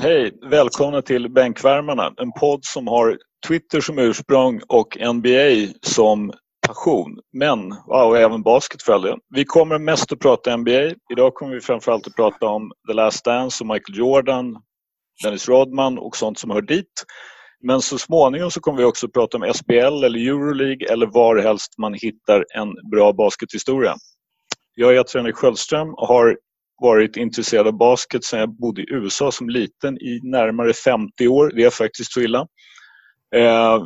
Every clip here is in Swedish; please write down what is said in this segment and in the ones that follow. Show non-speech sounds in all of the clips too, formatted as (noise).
Hej! Välkomna till Bänkvärmarna, en podd som har Twitter som ursprung och NBA som passion. Men, och även basket för all del. Vi kommer mest att prata NBA. Idag kommer vi framförallt att prata om The Last Dance och Michael Jordan, Dennis Rodman och sånt som hör dit. Men så småningom så kommer vi också att prata om SBL eller Euroleague eller var helst man hittar en bra baskethistoria. Jag heter Henrik Sköldström och har varit intresserad av basket sedan jag bodde i USA som liten i närmare 50 år. Det är faktiskt så illa. Eh,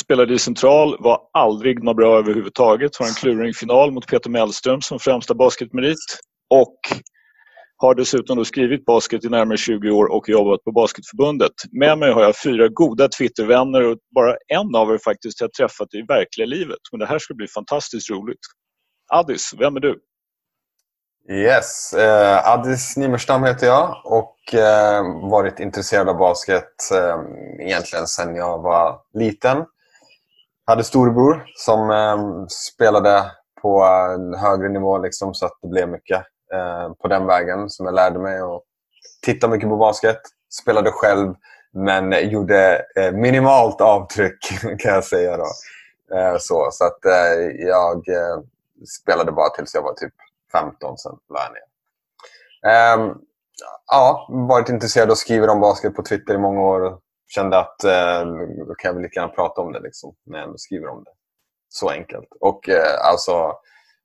spelade i central, var aldrig något bra överhuvudtaget. Har en kluring final mot Peter Mellström som främsta basketmerit. Och har dessutom då skrivit basket i närmare 20 år och jobbat på Basketförbundet. Med mig har jag fyra goda Twittervänner och bara en av er faktiskt har jag träffat i verkliga livet. Men det här ska bli fantastiskt roligt. Addis, vem är du? Yes, eh, Addis Nimmerstam heter jag och eh, varit intresserad av basket eh, egentligen sedan jag var liten. Hade storebror som eh, spelade på en högre nivå liksom, så att det blev mycket eh, på den vägen som jag lärde mig och titta mycket på basket. Spelade själv men gjorde eh, minimalt avtryck (laughs) kan jag säga. Då. Eh, så så att eh, jag eh, spelade bara tills jag var typ 15, sen la jag ner. Um, ja, varit intresserad och skriver om basket på Twitter i många år. Kände att eh, då kan jag väl lika gärna prata om det liksom, när jag skriver om det. Så enkelt. Och eh, alltså,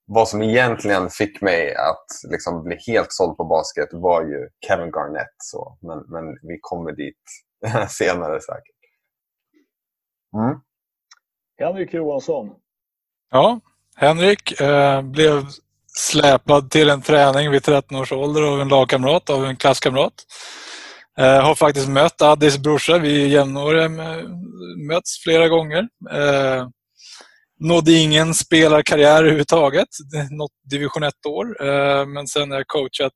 vad som egentligen fick mig att liksom, bli helt såld på basket var ju Kevin Garnett. Så. Men, men vi kommer dit (laughs) senare säkert. Mm. Henrik Johansson. Ja, Henrik eh, blev släpad till en träning vid 13 års ålder av en lagkamrat, av en klasskamrat. Jag har faktiskt mött Addis brorsa. Vi är jämnåriga, möts flera gånger. Eh, nådde ingen spelarkarriär överhuvudtaget. Något division 1-år. Eh, men sen har jag coachat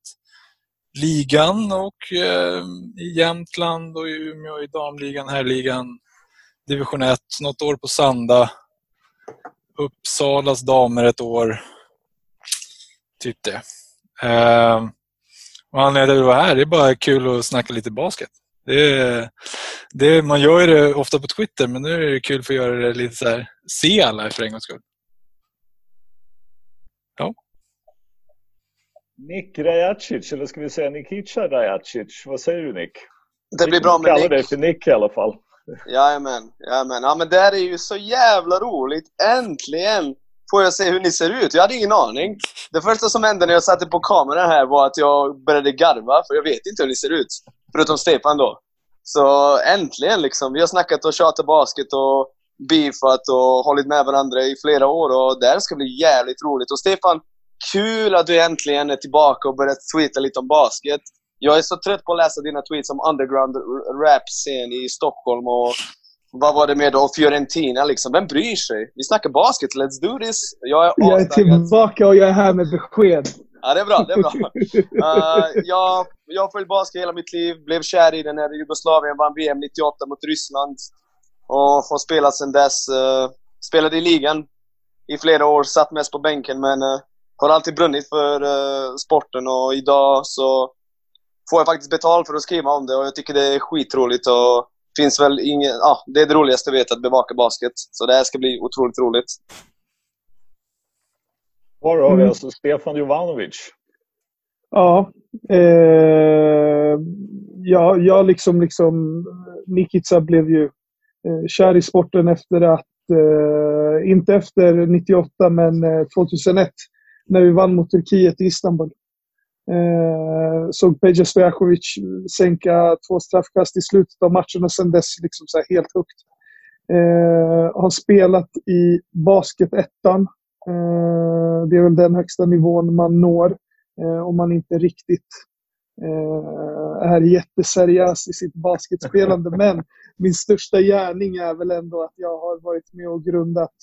ligan och eh, i Jämtland och i Umeå i damligan, herrligan, division 1. Något år på Sanda. Uppsalas damer ett år. Typ det. Uh, och anledningen till att vara här, det är bara kul att snacka lite basket. Det, det, man gör det ofta på Twitter, men nu är det kul för att göra det lite så här, se alla för en gångs skull. Ja. Nick Rajacic, eller ska vi säga Nikica Rajacic? Vad säger du Nick? Det blir bra med Nick. dig för Nick i alla fall. Jajamän, jajamän. Ja men det här är ju så jävla roligt. Äntligen får jag se hur ni ser ut. Jag hade ingen aning. Det första som hände när jag satte på kameran här var att jag började garva, för jag vet inte hur ni ser ut. Förutom Stefan då. Så äntligen liksom. Vi har snackat och tjatat basket och beefat och hållit med varandra i flera år och det här ska bli jävligt roligt. Och Stefan, kul att du äntligen är tillbaka och börjat tweeta lite om basket. Jag är så trött på att läsa dina tweets om underground rap-scen i Stockholm och vad var det med då? Fiorentina liksom. Vem bryr sig? Vi snackar basket. Let's do this. Jag är, jag är tillbaka och jag är här med besked. Ja, det är bra. Det är bra. uh, (laughs) jag, jag har följt basket hela mitt liv. Blev kär i den när Jugoslavien vann VM 98 mot Ryssland. Och har spelat sedan dess. Uh, spelade i ligan i flera år. Satt mest på bänken, men uh, har alltid brunnit för uh, sporten. Och idag så får jag faktiskt betalt för att skriva om det och jag tycker det är skitroligt. Och finns väl ingen, ja, det är det roligaste jag vet, att bevaka basket. Så det här ska bli otroligt roligt. Var har vi mm. alltså Stefan Jovanovic? Ja. Eh, ja, jag liksom, liksom... Nikica blev ju eh, kär i sporten efter att... Eh, inte efter 98, men 2001. Eh, när vi vann mot Turkiet i Istanbul. Eh, såg Peja Stojakovic sänka två straffkast i slutet av matchen och sen dess liksom så helt högt. Eh, har spelat i basketettan. Eh, det är väl den högsta nivån man når eh, om man inte riktigt eh, är jätteseriös i sitt basketspelande. (laughs) Men min största gärning är väl ändå att jag har varit med och grundat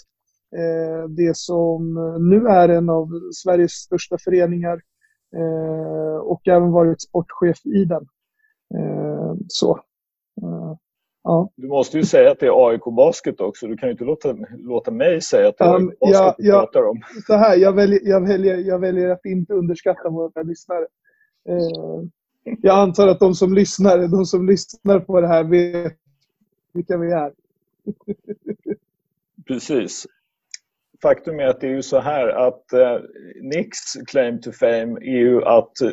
eh, det som nu är en av Sveriges största föreningar Eh, och även varit sportchef i den. Eh, så. Eh, ja. Du måste ju säga att det är AIK Basket också. Du kan ju inte låta, låta mig säga att det är AIK Basket ja, du ja, pratar om. Så här, jag väljer, jag, väljer, jag väljer att inte underskatta våra lyssnare. Jag antar att de som lyssnar, de som lyssnar på det här vet vilka vi är. Precis. Faktum är att det är ju så här att eh, Nicks claim to fame är ju att eh,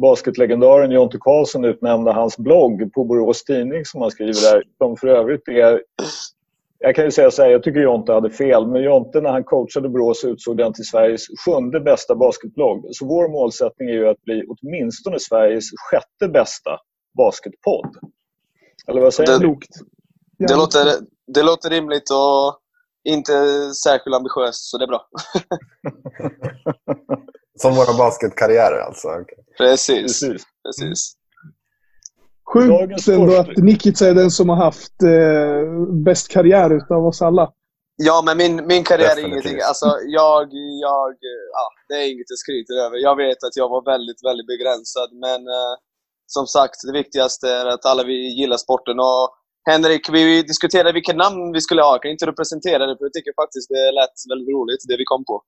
basketlegendaren Jonte Karlsson utnämnde hans blogg på Borås Tidning som han skriver där, som för övrigt är jag kan ju säga så här, jag tycker Jonte hade fel, men Jonte när han coachade Borås utsåg den till Sveriges sjunde bästa basketblogg. Så vår målsättning är ju att bli åtminstone Sveriges sjätte bästa basketpodd. Eller vad säger Det- du? Det låter, det låter rimligt och inte särskilt ambitiöst, så det är bra. (laughs) Som våra basketkarriärer alltså. Okej. Precis. Precis. Precis. Sjukt ändå forskning. att Nikic är den som har haft eh, bäst karriär utav oss alla. Ja, men min, min karriär är Definitivt. ingenting. Alltså, jag, jag, ja, det är inget jag skryter över. Jag vet att jag var väldigt, väldigt begränsad, men eh, som sagt, det viktigaste är att alla vi gillar sporten. Och Henrik, vi diskuterade vilket namn vi skulle ha. Kan inte du presentera det? För jag tycker faktiskt det lät väldigt roligt, det vi kom på.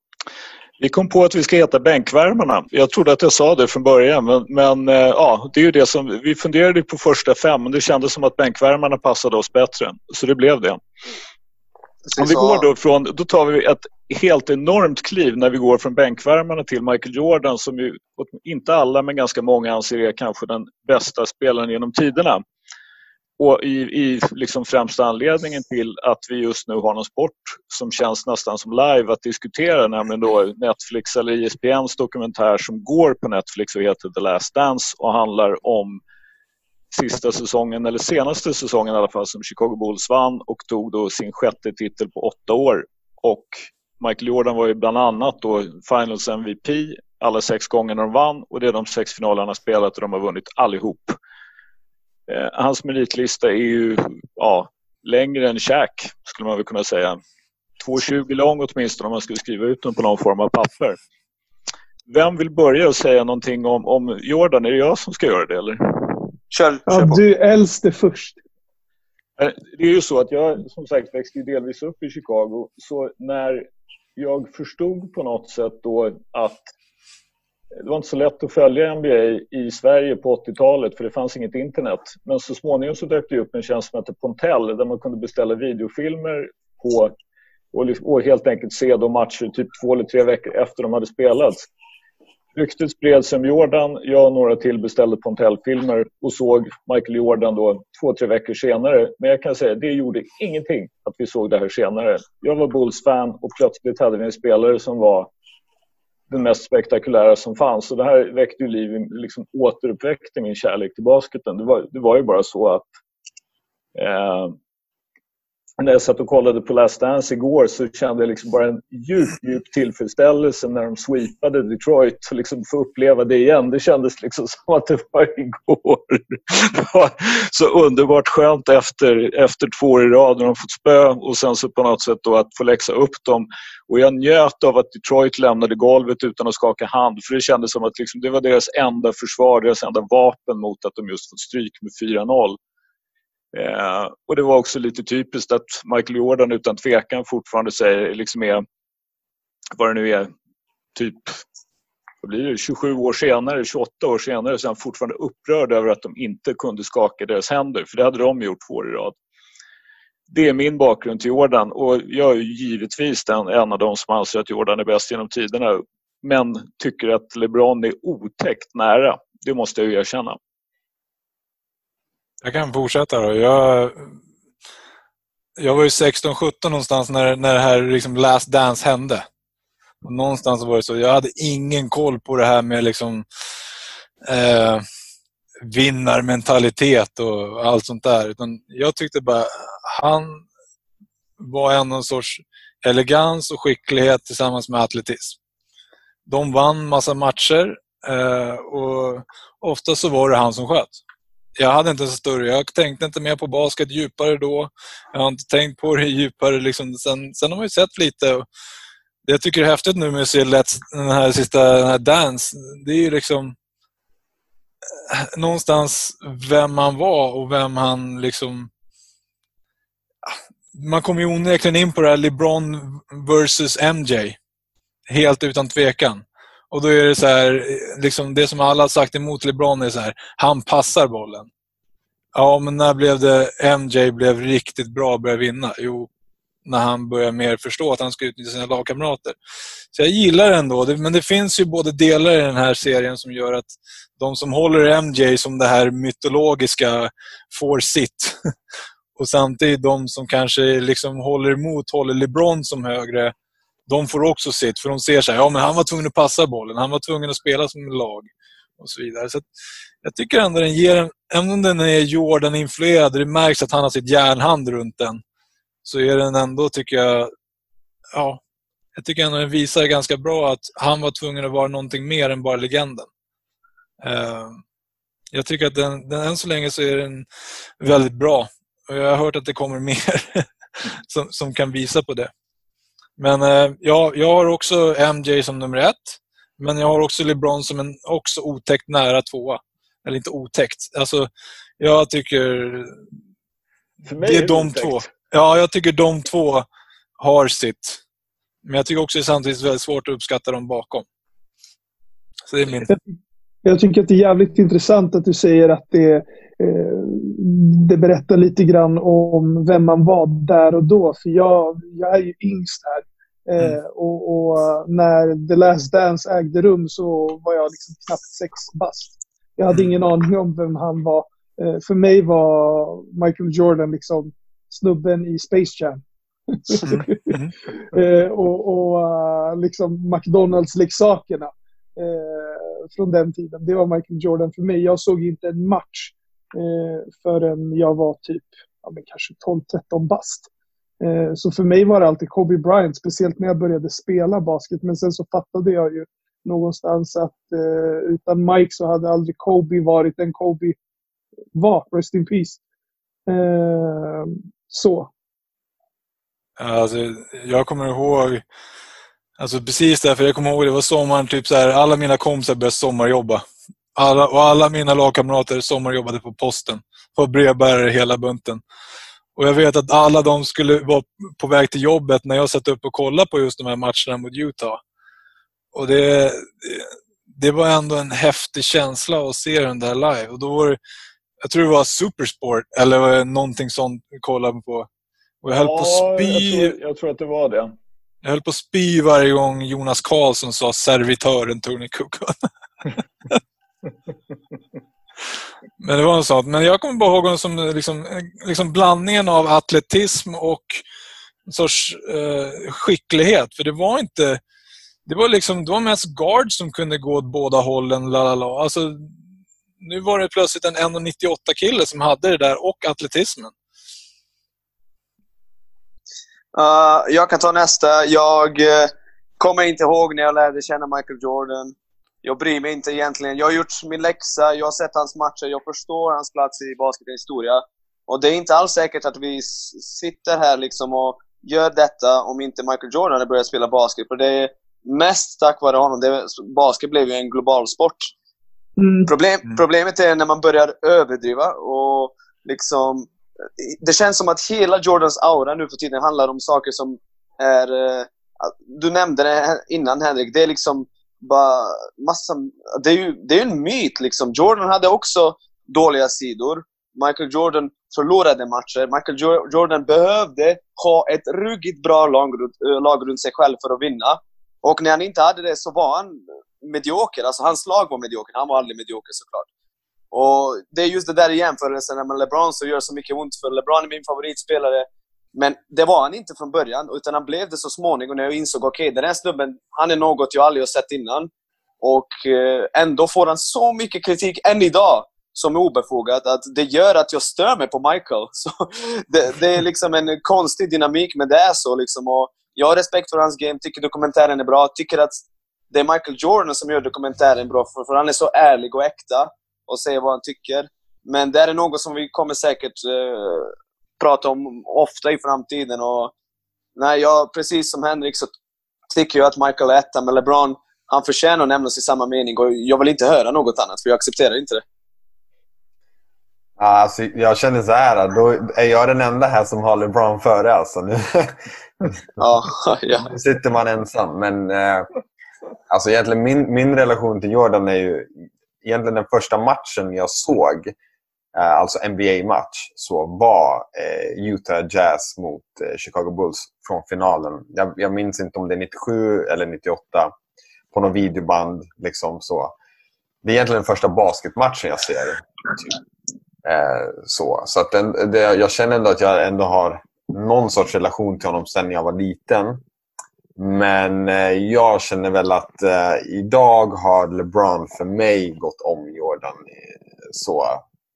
Vi kom på att vi ska heta Bänkvärmarna. Jag trodde att jag sa det från början, men, men eh, ja, det är ju det som... Vi funderade på första fem, men det kändes som att Bänkvärmarna passade oss bättre. Så det blev det. Om vi går då från... Då tar vi ett helt enormt kliv när vi går från bänkvärmarna till Michael Jordan som ju, inte alla men ganska många anser är kanske den bästa spelaren genom tiderna. Och i, i liksom främsta anledningen till att vi just nu har någon sport som känns nästan som live att diskutera, nämligen då Netflix eller ISPNs dokumentär som går på Netflix och heter The Last Dance och handlar om sista säsongen, eller senaste säsongen i alla fall, som Chicago Bulls vann och tog då sin sjätte titel på åtta år. Och Michael Jordan var ju bland annat då Finals MVP alla sex gånger de vann och det är de sex finalerna han har spelat och de har vunnit allihop. Eh, hans meritlista är ju ja, längre än Shaq skulle man väl kunna säga. 2,20 lång åtminstone om man skulle skriva ut den på någon form av papper. Vem vill börja och säga någonting om, om Jordan? Är det jag som ska göra det eller? Kör, kör Ja, du är äldste först. Eh, Det är ju så att jag som sagt växte delvis upp i Chicago. Så när jag förstod på något sätt då att det var inte så lätt att följa NBA i Sverige på 80-talet för det fanns inget internet. Men så småningom så dök det upp en tjänst som hette Pontell där man kunde beställa videofilmer på och, liksom- helt enkelt se de matcher typ två eller tre veckor efter de hade spelats. Ryktet spreds om Jordan. Jag och några till beställde Pontell-filmer och såg Michael Jordan då två, tre veckor senare. Men jag kan säga det gjorde ingenting att vi såg det här senare. Jag var Bulls-fan och plötsligt hade vi en spelare som var den mest spektakulära som fanns. Och det här väckte ju liv, liksom återuppväckte min kärlek till basketen. Det var, det var ju bara så att eh, när jag satt och kollade på Last Dance igår så kände jag liksom bara en djup, djup tillfredsställelse när de sweepade Detroit och liksom få uppleva det igen. Det kändes liksom (laughs) som att det var igår. Det var så underbart skönt efter, efter två år i rad när de fått spö och sen så på något sätt då att få läxa upp dem. Och jag njöt av att Detroit lämnade golvet utan att skaka hand för det kändes som att liksom det var deras enda försvar, deras enda vapen mot att de just fått stryk med 4-0. Eh, och det var också lite typiskt att Michael Jordan utan tvekan fortfarande säger, liksom är, vad det nu är, typ vad blir det, 27 år senare, 28 år senare så är han fortfarande upprörd över att de inte kunde skaka deras händer, för det hade de gjort två år i rad. Det är min bakgrund till Jordan och jag är ju givetvis den, en av de som anser att Jordan är bäst genom tiderna men tycker att LeBron är otäckt nära. Det måste jag ju erkänna. Jag kan fortsätta då. Jag, jag var ju 16-17 någonstans när, när det här liksom Last Dance hände. Och någonstans var det så. Jag hade ingen koll på det här med liksom eh, vinnarmentalitet och allt sånt där. Utan jag tyckte bara han var en någon sorts elegans och skicklighet tillsammans med atletism. De vann massa matcher eh, och ofta så var det han som sköt jag hade inte så större, jag tänkte inte mer på basket djupare då. Jag har inte tänkt på det (laughs) djupare. Liksom. Sen, sen har man ju sett lite. Och det jag tycker är häftigt nu med att se Let's, den här sista den här Dance, det är ju liksom eh, någonstans vem han var och vem han liksom... Ah, man kommer ju onekligen in på det här LeBron versus MJ. Helt utan tvekan. Och då är det så här, liksom det som alla har sagt emot LeBron är så här, han passar bollen. Ja, men när blev det MJ blev riktigt bra och började vinna? Jo, när han börjar mer förstå att han ska utnyttja sina lagkamrater. Så jag gillar det ändå, men det finns ju både delar i den här serien som gör att de som håller MJ som det här mytologiska får sitt. (laughs) Och samtidigt de som kanske liksom håller emot, håller LeBron som högre, de får också sitt. För de ser så här, ja men han var tvungen att passa bollen, han var tvungen att spela som lag och så vidare. Så jag tycker ändå den ger en, även om den är Jordan-influerad, det märks att han har sitt järnhand runt den, så är den ändå, tycker jag, ja, jag tycker ändå den visar ganska bra att han var tvungen att vara någonting mer än bara legenden. Uh, jag tycker att den, den, än så länge så är den väldigt bra. Och jag har hört att det kommer mer (laughs) som, som kan visa på det. Men uh, ja, jag har också MJ som nummer ett. Men jag har också LeBron som en också otäckt nära tvåa. Eller inte otäckt. Alltså, jag tycker... För mig det är, är de två. Ja, jag tycker de två har sitt. Men jag tycker också det är samtidigt väldigt svårt att uppskatta dem bakom. Så det är min... Jag tycker att det är jävligt intressant att du säger att det, eh, det berättar lite grann om vem man var där och då. För jag, jag är ju yngst här. Eh, mm. och, och, när The Last Dance ägde rum så var jag liksom knappt sex bast. Jag hade mm. ingen aning om vem han var. Eh, för mig var Michael Jordan liksom snubben i Space Jam. Mm. Mm. (laughs) eh, och och liksom McDonalds-leksakerna eh, från den tiden. Det var Michael Jordan för mig. Jag såg inte en match eh, förrän jag var typ ja, men kanske 12-13 bast. Eh, så för mig var det alltid Kobe Bryant, speciellt när jag började spela basket. Men sen så fattade jag ju någonstans att eh, utan Mike så hade aldrig Kobe varit den Kobe var. Rest in peace. Eh, så. Alltså, jag kommer ihåg Alltså precis därför, jag kommer ihåg det var sommaren, typ så här, alla mina kompisar började sommarjobba. Alla, och alla mina lagkamrater sommarjobbade på posten. På brevbärare hela bunten. Och jag vet att alla de skulle vara på väg till jobbet när jag satt upp och kollade på just de här matcherna mot Utah. Och det, det var ändå en häftig känsla att se den där live. Och då var det, jag tror det var Supersport eller någonting sånt vi kollade på. Och jag höll ja, på att spy. Jag tror, jag tror att det var det. Jag höll på att spy varje gång Jonas Karlsson sa servitören Tony Cook. (laughs) (laughs) Men det var en sån. Men jag kommer bara ihåg honom som liksom, liksom blandningen av atletism och en sorts eh, skicklighet. För det var inte... Det var liksom, det var mest guard som kunde gå åt båda hållen. Lalala. Alltså, nu var det plötsligt en 1,98-kille som hade det där och atletismen. Uh, jag kan ta nästa. Jag uh, kommer inte ihåg när jag lärde känna Michael Jordan. Jag bryr mig inte egentligen. Jag har gjort min läxa, jag har sett hans matcher, jag förstår hans plats i basketens historia. Och det är inte alls säkert att vi sitter här liksom och gör detta om inte Michael Jordan hade börjat spela basket. För det är mest tack vare honom. Det, basket blev ju en global sport. Mm. Problem, mm. problemet är när man börjar överdriva och liksom det känns som att hela Jordans aura nu för tiden handlar om saker som är... Eh, du nämnde det innan Henrik, det är liksom bara massa... Det är ju det är en myt liksom. Jordan hade också dåliga sidor. Michael Jordan förlorade matcher. Michael Jordan behövde ha ett ruggigt bra lag, eh, lag runt sig själv för att vinna. Och när han inte hade det så var han medioker. Alltså hans lag var medioker. Han var aldrig medioker såklart. Och det är just det där i jämförelsen med LeBron som gör så mycket ont, för LeBron är min favoritspelare. Men det var han inte från början, utan han blev det så småningom när jag insåg okej, okay, den här snubben, han är något jag aldrig har sett innan. Och eh, ändå får han så mycket kritik än idag som är obefogat att det gör att jag stör mig på Michael. (laughs) Så det, det är liksom en konstig dynamik, men det är så. Liksom. Och jag har respekt för hans game, tycker dokumentären är bra, tycker att det är Michael Jordan som gör dokumentären bra, för, för han är så ärlig och äkta och säger vad han tycker. Men det är något som vi kommer säkert eh, prata om ofta i framtiden. Och, nej, jag, precis som Henrik så tycker jag att Michael är etta, men LeBron han förtjänar att nämnas i samma mening och jag vill inte höra något annat, för jag accepterar inte det. Alltså, jag känner så här, då är jag den enda här som har LeBron före. Alltså. Nu, (laughs) ja, ja. nu sitter man ensam. Men eh, Alltså egentligen min, min relation till Jordan är ju egentligen den första matchen jag såg, Eh, alltså NBA-match, så var eh, Utah Jazz mot eh, Chicago Bulls från finalen. Jag, jag, minns inte om det är 97 eller 98 på någon videoband. Liksom så. Det är egentligen den första basketmatchen jag ser. Typ. Eh, så så att den, det, jag känner ändå att jag ändå har någon sorts relation till honom sedan jag var liten. Men eh, jag känner väl att eh, idag har LeBron för mig gått om Jordan eh, så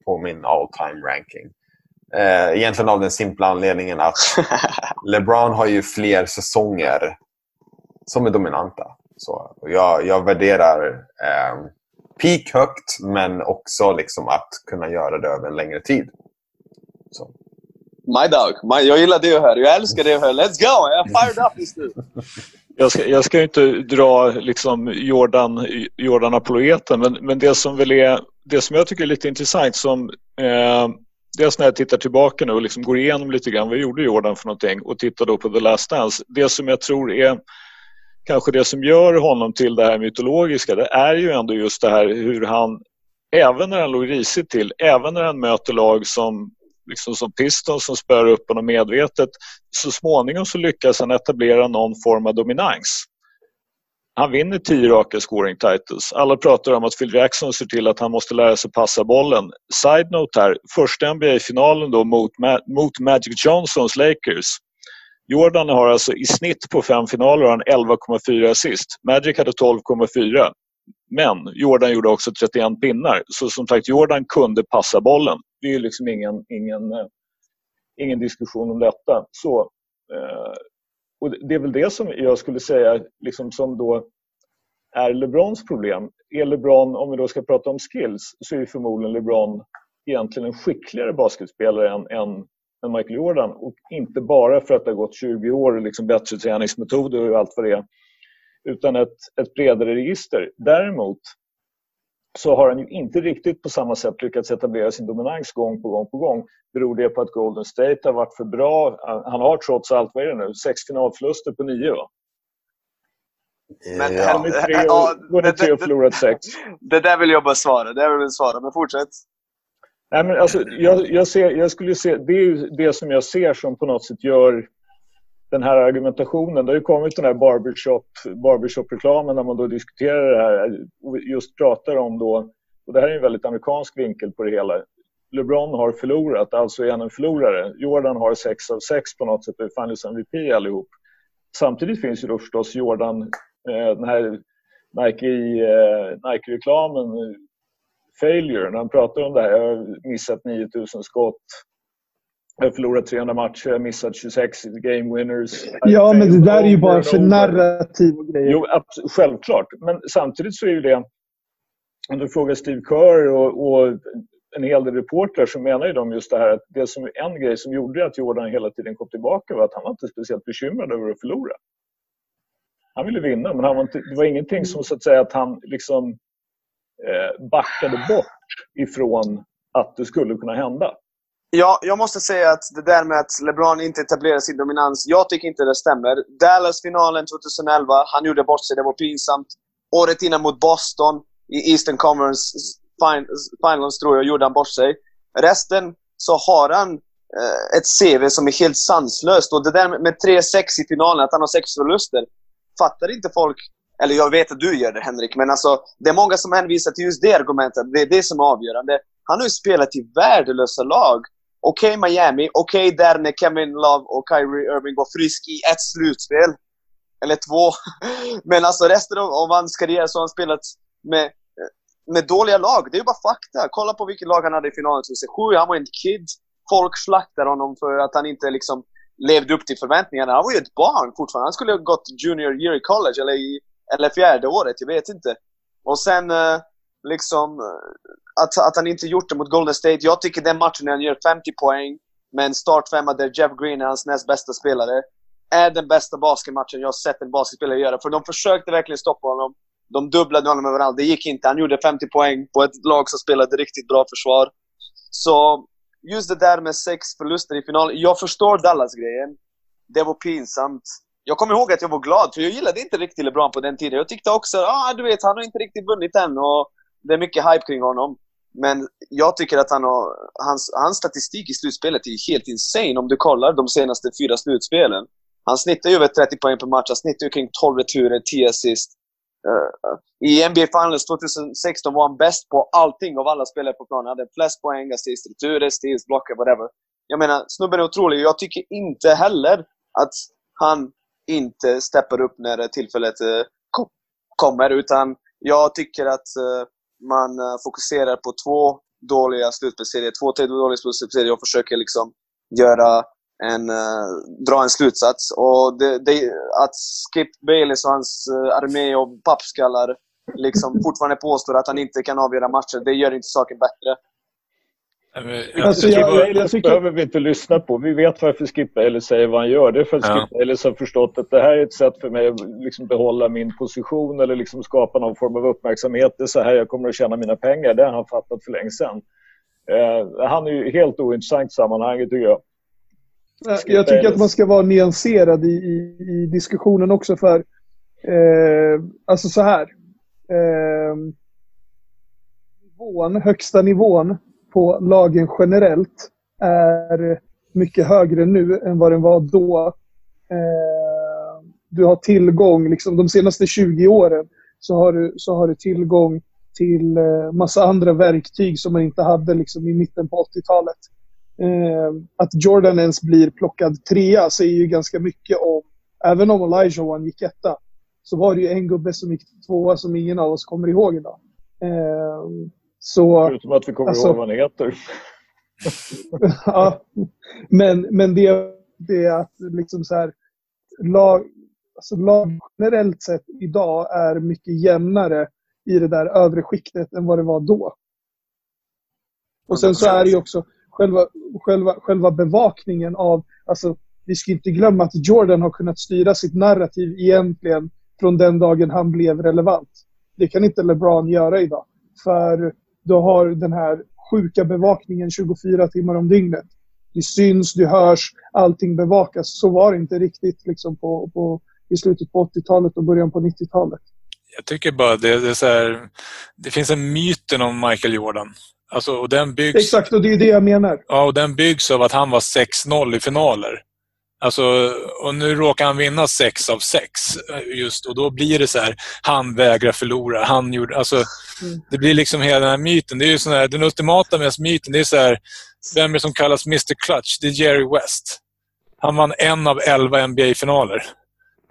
på min all time ranking. Eh, egentligen av den simpla anledningen att (laughs) LeBron har ju fler säsonger som är dominanta. Så jag, jag värderar eh, peak högt men också liksom att kunna göra det över en längre tid. Så. My dog. My, jag gillar det jag hör. Jag älskar det jag hör. Let's go! Jag är fired up just nu. (laughs) Jag ska, jag ska inte dra liksom Jordan, Jordan men, men det som väl är det som jag tycker är lite intressant som eh, dels när jag tittar tillbaka nu och liksom går igenom lite grann vad gjorde Jordan för någonting och tittar då på The Last Dance. Det som jag tror är kanske det som gör honom till det här mytologiska det är ju ändå just det här hur han även när han låg risigt till, även när han möter lag som liksom som Pistons som spör upp honom medvetet. Så småningom så lyckas han etablera någon form av dominans. Han vinner tio raka scoring titles. Alla pratar om att Phil Jackson ser till att han måste lära sig passa bollen. Side-note här, första NBA-finalen då mot, mot Magic Johnsons Lakers. Jordan har alltså i snitt på fem finaler 11,4 assist. Magic hade 12,4. Men Jordan gjorde också 31 pinnar. Så som sagt, Jordan kunde passa bollen. Det är liksom ingen, ingen, eh, ingen diskussion om detta. Så, eh, och det är väl det som jag skulle säga liksom som då är LeBrons problem. Är LeBron, om vi då ska prata om skills, så är förmodligen LeBron egentligen en skickligare basketspelare än, än, än Michael Jordan. Och inte bara för att det har gått 20 år och liksom bättre träningsmetoder och allt vad det är. Utan ett, ett bredare register. Däremot så har han ju inte riktigt på samma sätt lyckats etablera sin dominans gång på gång på gång. Beror det på att Golden State har varit för bra? Han har trots allt, vad är det nu, sex finalförluster på nio va? Men, ja. Vunnit tre och, vunnit tre och förlorat sex. (laughs) Det där vill jag bara svara. Det vill jag svara, men fortsätt. Nej, men alltså, jag, jag, ser, jag skulle se, det är ju det som jag ser som på något sätt gör den här argumentationen. Det har ju kommit den här barbershop, barbershop-reklamen när man då diskuterar det här och just pratar om då, och det här är en väldigt amerikansk vinkel på det hela. LeBron har förlorat, alltså är han en förlorare. Jordan har 6 av 6 på något sätt och är Finals liksom MVP allihop. Samtidigt finns ju då förstås Jordan, eh, den här eh, Nike-reklamen, eh, Nike failure, när han pratar om det här. Jag har missat 9000 skott, jag har förlorat 300 matcher, missat 26 game winners. Ja, men det där är ju bara för narrativ och grejer. Jo, självklart. Men samtidigt så är ju det... Om du frågar Steve Kerr och, och en hel del reportrar så menar ju de just det här att det som en grej som gjorde att Jordan hela tiden kom tillbaka var att han var inte speciellt bekymrad över att förlora. Han ville vinna, men han var inte, det var ingenting som så att säga att han liksom eh, backade bort ifrån att det skulle kunna hända. Ja, jag måste säga att det där med att LeBron inte etablerar sin dominans, jag tycker inte det stämmer. Dallas-finalen 2011, han gjorde bort sig, det var pinsamt. Året innan mot Boston, i Eastern Conference Finals tror jag, gjorde han bort sig. Resten så har han eh, ett CV som är helt sanslöst. Och det där med 3-6 i finalen, att han har sex förluster. Fattar inte folk eller jag vet att du gör det Henrik, men alltså, det är många som hänvisar till just det argumentet. Det är det som är avgörande. Han har ju spelat i värdelösa lag Okej okay, Miami, okej okay, där när Kevin Love och Kyrie Irving var frisk i ett slutspel. Eller två. (laughs) Men alltså resten av hans karriär så har han spelat med, med dåliga lag. Det är ju bara fakta. Kolla på vilket lag han hade i finalen 2007. Han var en kid. Folk slaktade honom för att han inte liksom levde upp till förväntningarna. Han var ju ett barn fortfarande. Han skulle ha gått junior year i college eller, i, eller fjärde året, jag vet inte. Och sen uh, liksom eh, att, att han inte gjort det mot Golden State. Jag tycker den matchen när han gör 50 poäng med en startfemma där Jeff Green är hans näst bästa spelare är den bästa basketmatchen jag sett en basketspelare göra. För de försökte verkligen stoppa honom. De dubblade honom överallt. Det gick inte. Han gjorde 50 poäng på ett lag som spelade riktigt bra försvar. Så just det där med sex förluster i finalen. Jag förstår Dallas-grejen. Det var pinsamt. jag kommer ihåg att jag var glad, för jag gillade inte riktigt LeBron på den tiden. Jag tyckte också, ah, du vet, han har inte riktigt vunnit än och det är mycket hype kring honom. Men jag tycker att han har, hans, hans statistik i slutspelet är helt insane om du kollar de senaste fyra slutspelen. Han snittar ju över 30 poäng per match, han snittar ju kring 12 returer, 10 assist. Uh, I NBA Finals 2016 var han bäst på allting av alla spelare på planen. Han hade flest poäng, assist, returer, steals, blocker, whatever. Jag menar, snubben är otrolig. Jag tycker inte heller att han inte steppar upp när tillfället uh, kommer, utan jag tycker att uh, man eh, fokuserar på två dåliga slutspelsserier, två, tre dåliga slutspelsserier och försöker liksom göra en, uh, dra en slutsats. Och det, det, att Skip Bayless och hans uh, armé och pappskallar liksom fortfarande påstår att han inte kan avgöra matcher, det gör inte saken bättre. Alltså, jag, jag, tycker... behöver vi inte lyssna på. Vi vet varför Skip Bayless säger vad han gör. Det är för att ja. Skip har förstått att det här är ett sätt för mig att liksom behålla min position eller liksom skapa någon form av uppmärksamhet. Det är så här jag kommer att tjäna mina pengar. Det har han fattat för länge sedan. Uh, han är ju helt ointressant i sammanhanget tycker jag. Jag tycker att man ska vara nyanserad i, i, i diskussionen också för eh, alltså så här. Eh, nivån, högsta nivån på lagen generellt är mycket högre nu än vad den var då. Eh, du har tillgång, liksom de senaste 20 åren så har du, så har du tillgång till eh, massa andra verktyg som man inte hade liksom, i mitten på 80-talet. Eh, att Jordan ens blir plockad trea säger ju ganska mycket om, även om Elijah One gick etta, så var det ju en gubbe som gick tvåa som ingen av oss kommer ihåg idag. Eh, så, Förutom att vi kommer alltså, ihåg vad han heter. (laughs) ja, men, men det, det är att liksom så här, lag, alltså lag generellt sett idag är mycket jämnare i det där övre skiktet än vad det var då. Och sen så är det ju också, själva, själva, själva bevakningen av... Alltså, vi ska inte glömma att Jordan har kunnat styra sitt narrativ egentligen från den dagen han blev relevant. Det kan inte LeBron göra idag. För du har den här sjuka bevakningen 24 timmar om dygnet. Det syns, det hörs, allting bevakas. Så var det inte riktigt liksom på, på, i slutet på 80-talet och början på 90-talet. Jag tycker bara det, det, är så här, det finns en myten om Michael Jordan. Alltså, och den byggs, Exakt, och det är det jag menar. Ja, och den byggs av att han var 6-0 i finaler. Alltså, och nu råkar han vinna 6 av 6. Just, och då blir det så här, han vägrar förlora. Han gjorde, alltså, mm. Det blir liksom hela den här myten. Det är ju sån här, den ultimata myten, det är så här, vem är det som kallas Mr Clutch? Det är Jerry West. Han vann en av elva NBA-finaler.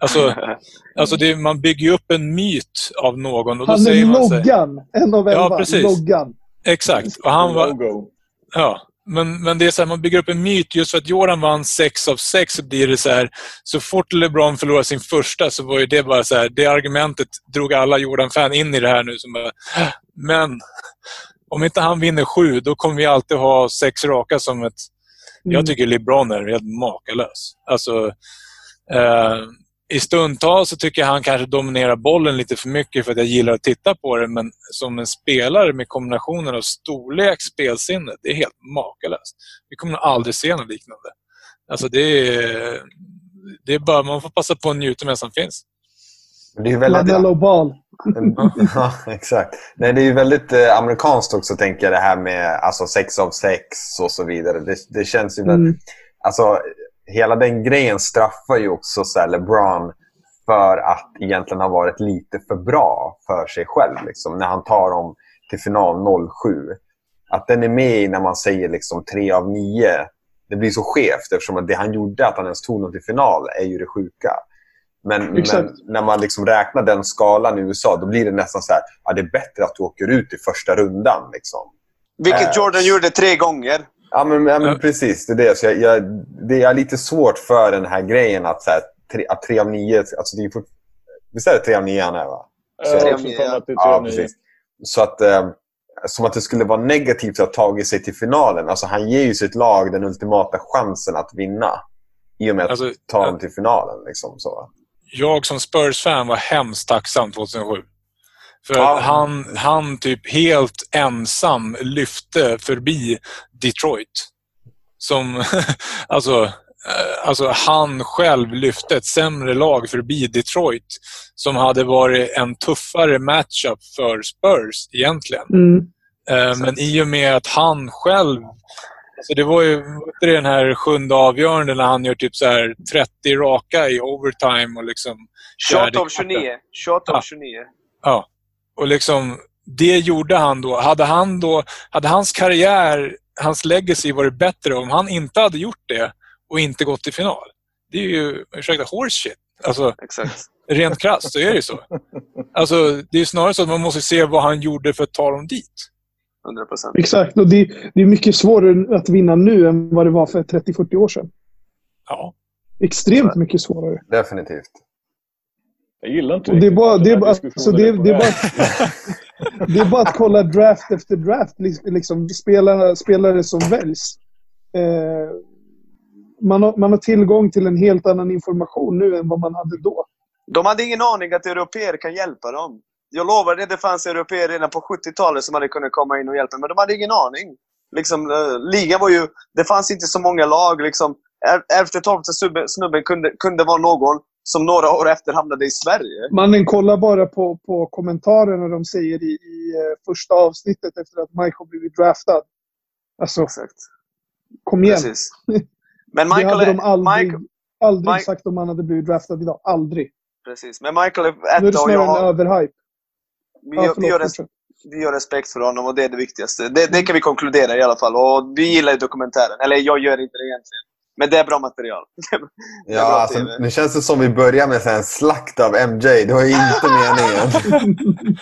Alltså, (laughs) alltså det, man bygger ju upp en myt av någon. Och då han är loggan, en av elva. Ja, precis. Loggan. Exakt. Och han var, ja, men, men det är så här, man bygger upp en myt. Just för att Jordan vann 6 av 6 så blir det så här, så fort LeBron förlorade sin första så var det bara så här, det argumentet drog alla Jordan-fan in i det här nu. Som bara, men om inte han vinner sju, då kommer vi alltid ha sex raka som ett... Mm. Jag tycker LeBron är helt makalös. Alltså, eh, i stundtals så tycker jag han kanske dominerar bollen lite för mycket för att jag gillar att titta på det. Men som en spelare med kombinationen av storlek, spelsinne, det är helt makalöst. Vi kommer nog aldrig se något liknande. Alltså det är, det är bara, man får passa på att njuta med som finns. Det är väldigt... Lamelo ball. (laughs) ja, exakt. Nej, det är ju väldigt eh, amerikanskt också, tänker jag, det här med alltså, sex av sex och så vidare. Det, det känns ju mm. väldigt... Alltså, hela den grejen straffar ju också så LeBron för att egentligen ha varit lite för bra för sig själv. Liksom, när han tar dem till final 07. Att den är med när man säger liksom 3 av 9. Det blir så skevt eftersom det han gjorde, att han ens tog dem till final, är ju det sjuka. Men, men, när man liksom räknar den skalan i USA, då blir det nästan så här, ja, det är bättre att du åker ut i första rundan. Liksom. Vilket eh, Jordan gjorde tre gånger. Ja, men, ja, men precis. Det är det. Så jag, jag, det är lite svårt för den här grejen att, så här, tre, att tre av nio... Alltså det är fort, visst är det tre av nio han är, va? Så, tre av nio, ja. precis. Så att... Eh, som att det skulle vara negativt att ha tagit sig till finalen. Alltså han ger ju sitt lag den ultimata chansen att vinna. I och med att alltså, ta dem till finalen. Liksom, så. Jag som Spurs-fan var hemskt tacksam 2007. För ja. han, han typ helt ensam lyfte förbi Detroit. Som, (laughs) alltså, eh, alltså han själv lyfte ett sämre lag förbi Detroit som hade varit en tuffare matchup för Spurs egentligen. Mm. Eh, Men i och med att han själv... Alltså det var ju du, den här sjunde avgörande när han gör typ så här 30 raka i overtime och liksom... 28 fjärde av 29. 28 av Ja. 29. Ja. Och liksom, det gjorde han då. Hade han då... Hade hans karriär, hans legacy varit bättre om han inte hade gjort det och inte gått till final? Det är ju, ursäkta, horse shit. Alltså, Exakt. rent krasst så är det ju så. Alltså, det är snarare så att man måste se vad han gjorde för att ta dem dit. 100 procent. Exakt. Och det, det är mycket svårare att vinna nu än vad det var för 30-40 år sedan. Ja. Extremt mycket svårare. Definitivt. Jag gillar inte Och det är bara, det är bara, alltså det, är- det, är bara, (laughs) det är bara att kolla draft efter draft. Liksom, spelare, spelare som väljs. Eh, man, har, man har tillgång till en helt annan information nu än vad man hade då. De hade ingen aning att europeer kan hjälpa dem. Jag lovar det, det fanns europeer redan på 70-talet som hade kunnat komma in och hjälpa, men de hade ingen aning. Liksom, eh, ligan var ju... Det fanns inte så många lag. Liksom, elfte, tolfte snubben, kunde, kunde vara någon som några år efter hamnade i Sverige. Mannen, kolla bara på, på kommentarerna de säger i, i eh, första avsnittet efter att Michael blivit draftad. Alltså, Exakt. kom igen. Precis. Men det Michael, hade de aldrig, Michael, aldrig Mike- sagt om han hade blivit draftad idag. Aldrig. precis. Men Michael är Nu är det etta snarare en har, överhype. vi, gör- vi, gör res, vi gör respekt för honom och det är det viktigaste. Det, det kan vi konkludera i alla fall. Och vi gillar ju dokumentären. Eller jag gör inte det egentligen. Men det är bra material. (laughs) Är Ja, bra alltså, nu känns det som vi börjar med en slakt av MJ. Det var ju inte meningen.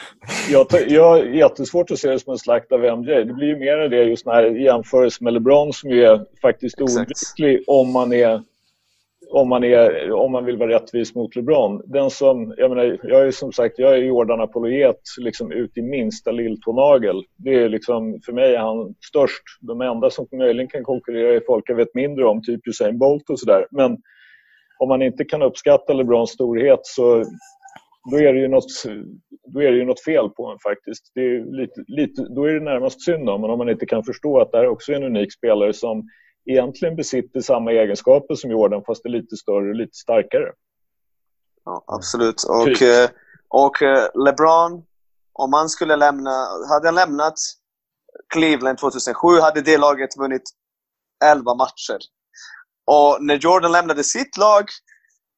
(laughs) Jag, jag har jättesvårt att se det som en slakt av MJ. Det blir ju mer det just när jämförelse med LeBron som ju är faktiskt oundviklig om man är om man, är, om man vill vara rättvis mot LeBron. Den som, jag, menar, jag är som sagt jag är Jordan-apologet liksom ut i minsta lilltånagel. Det är liksom, för mig är han störst. De enda som möjligen kan konkurrera är folk jag vet mindre om, typ Usain Bolt och sådär. Men om man inte kan uppskatta LeBrons storhet så då är det ju något, då är det ju något fel på en faktiskt. Det är lite, lite, då är det närmast synd om men om man inte kan förstå att det här också är en unik spelare som egentligen besitter samma egenskaper som Jordan fast är lite större och lite starkare. Ja, absolut. Och, Typ. eh, och eh, LeBron, om han skulle lämna... Hade han lämnat Cleveland 2007 hade det laget vunnit 11 matcher. Och när Jordan lämnade sitt lag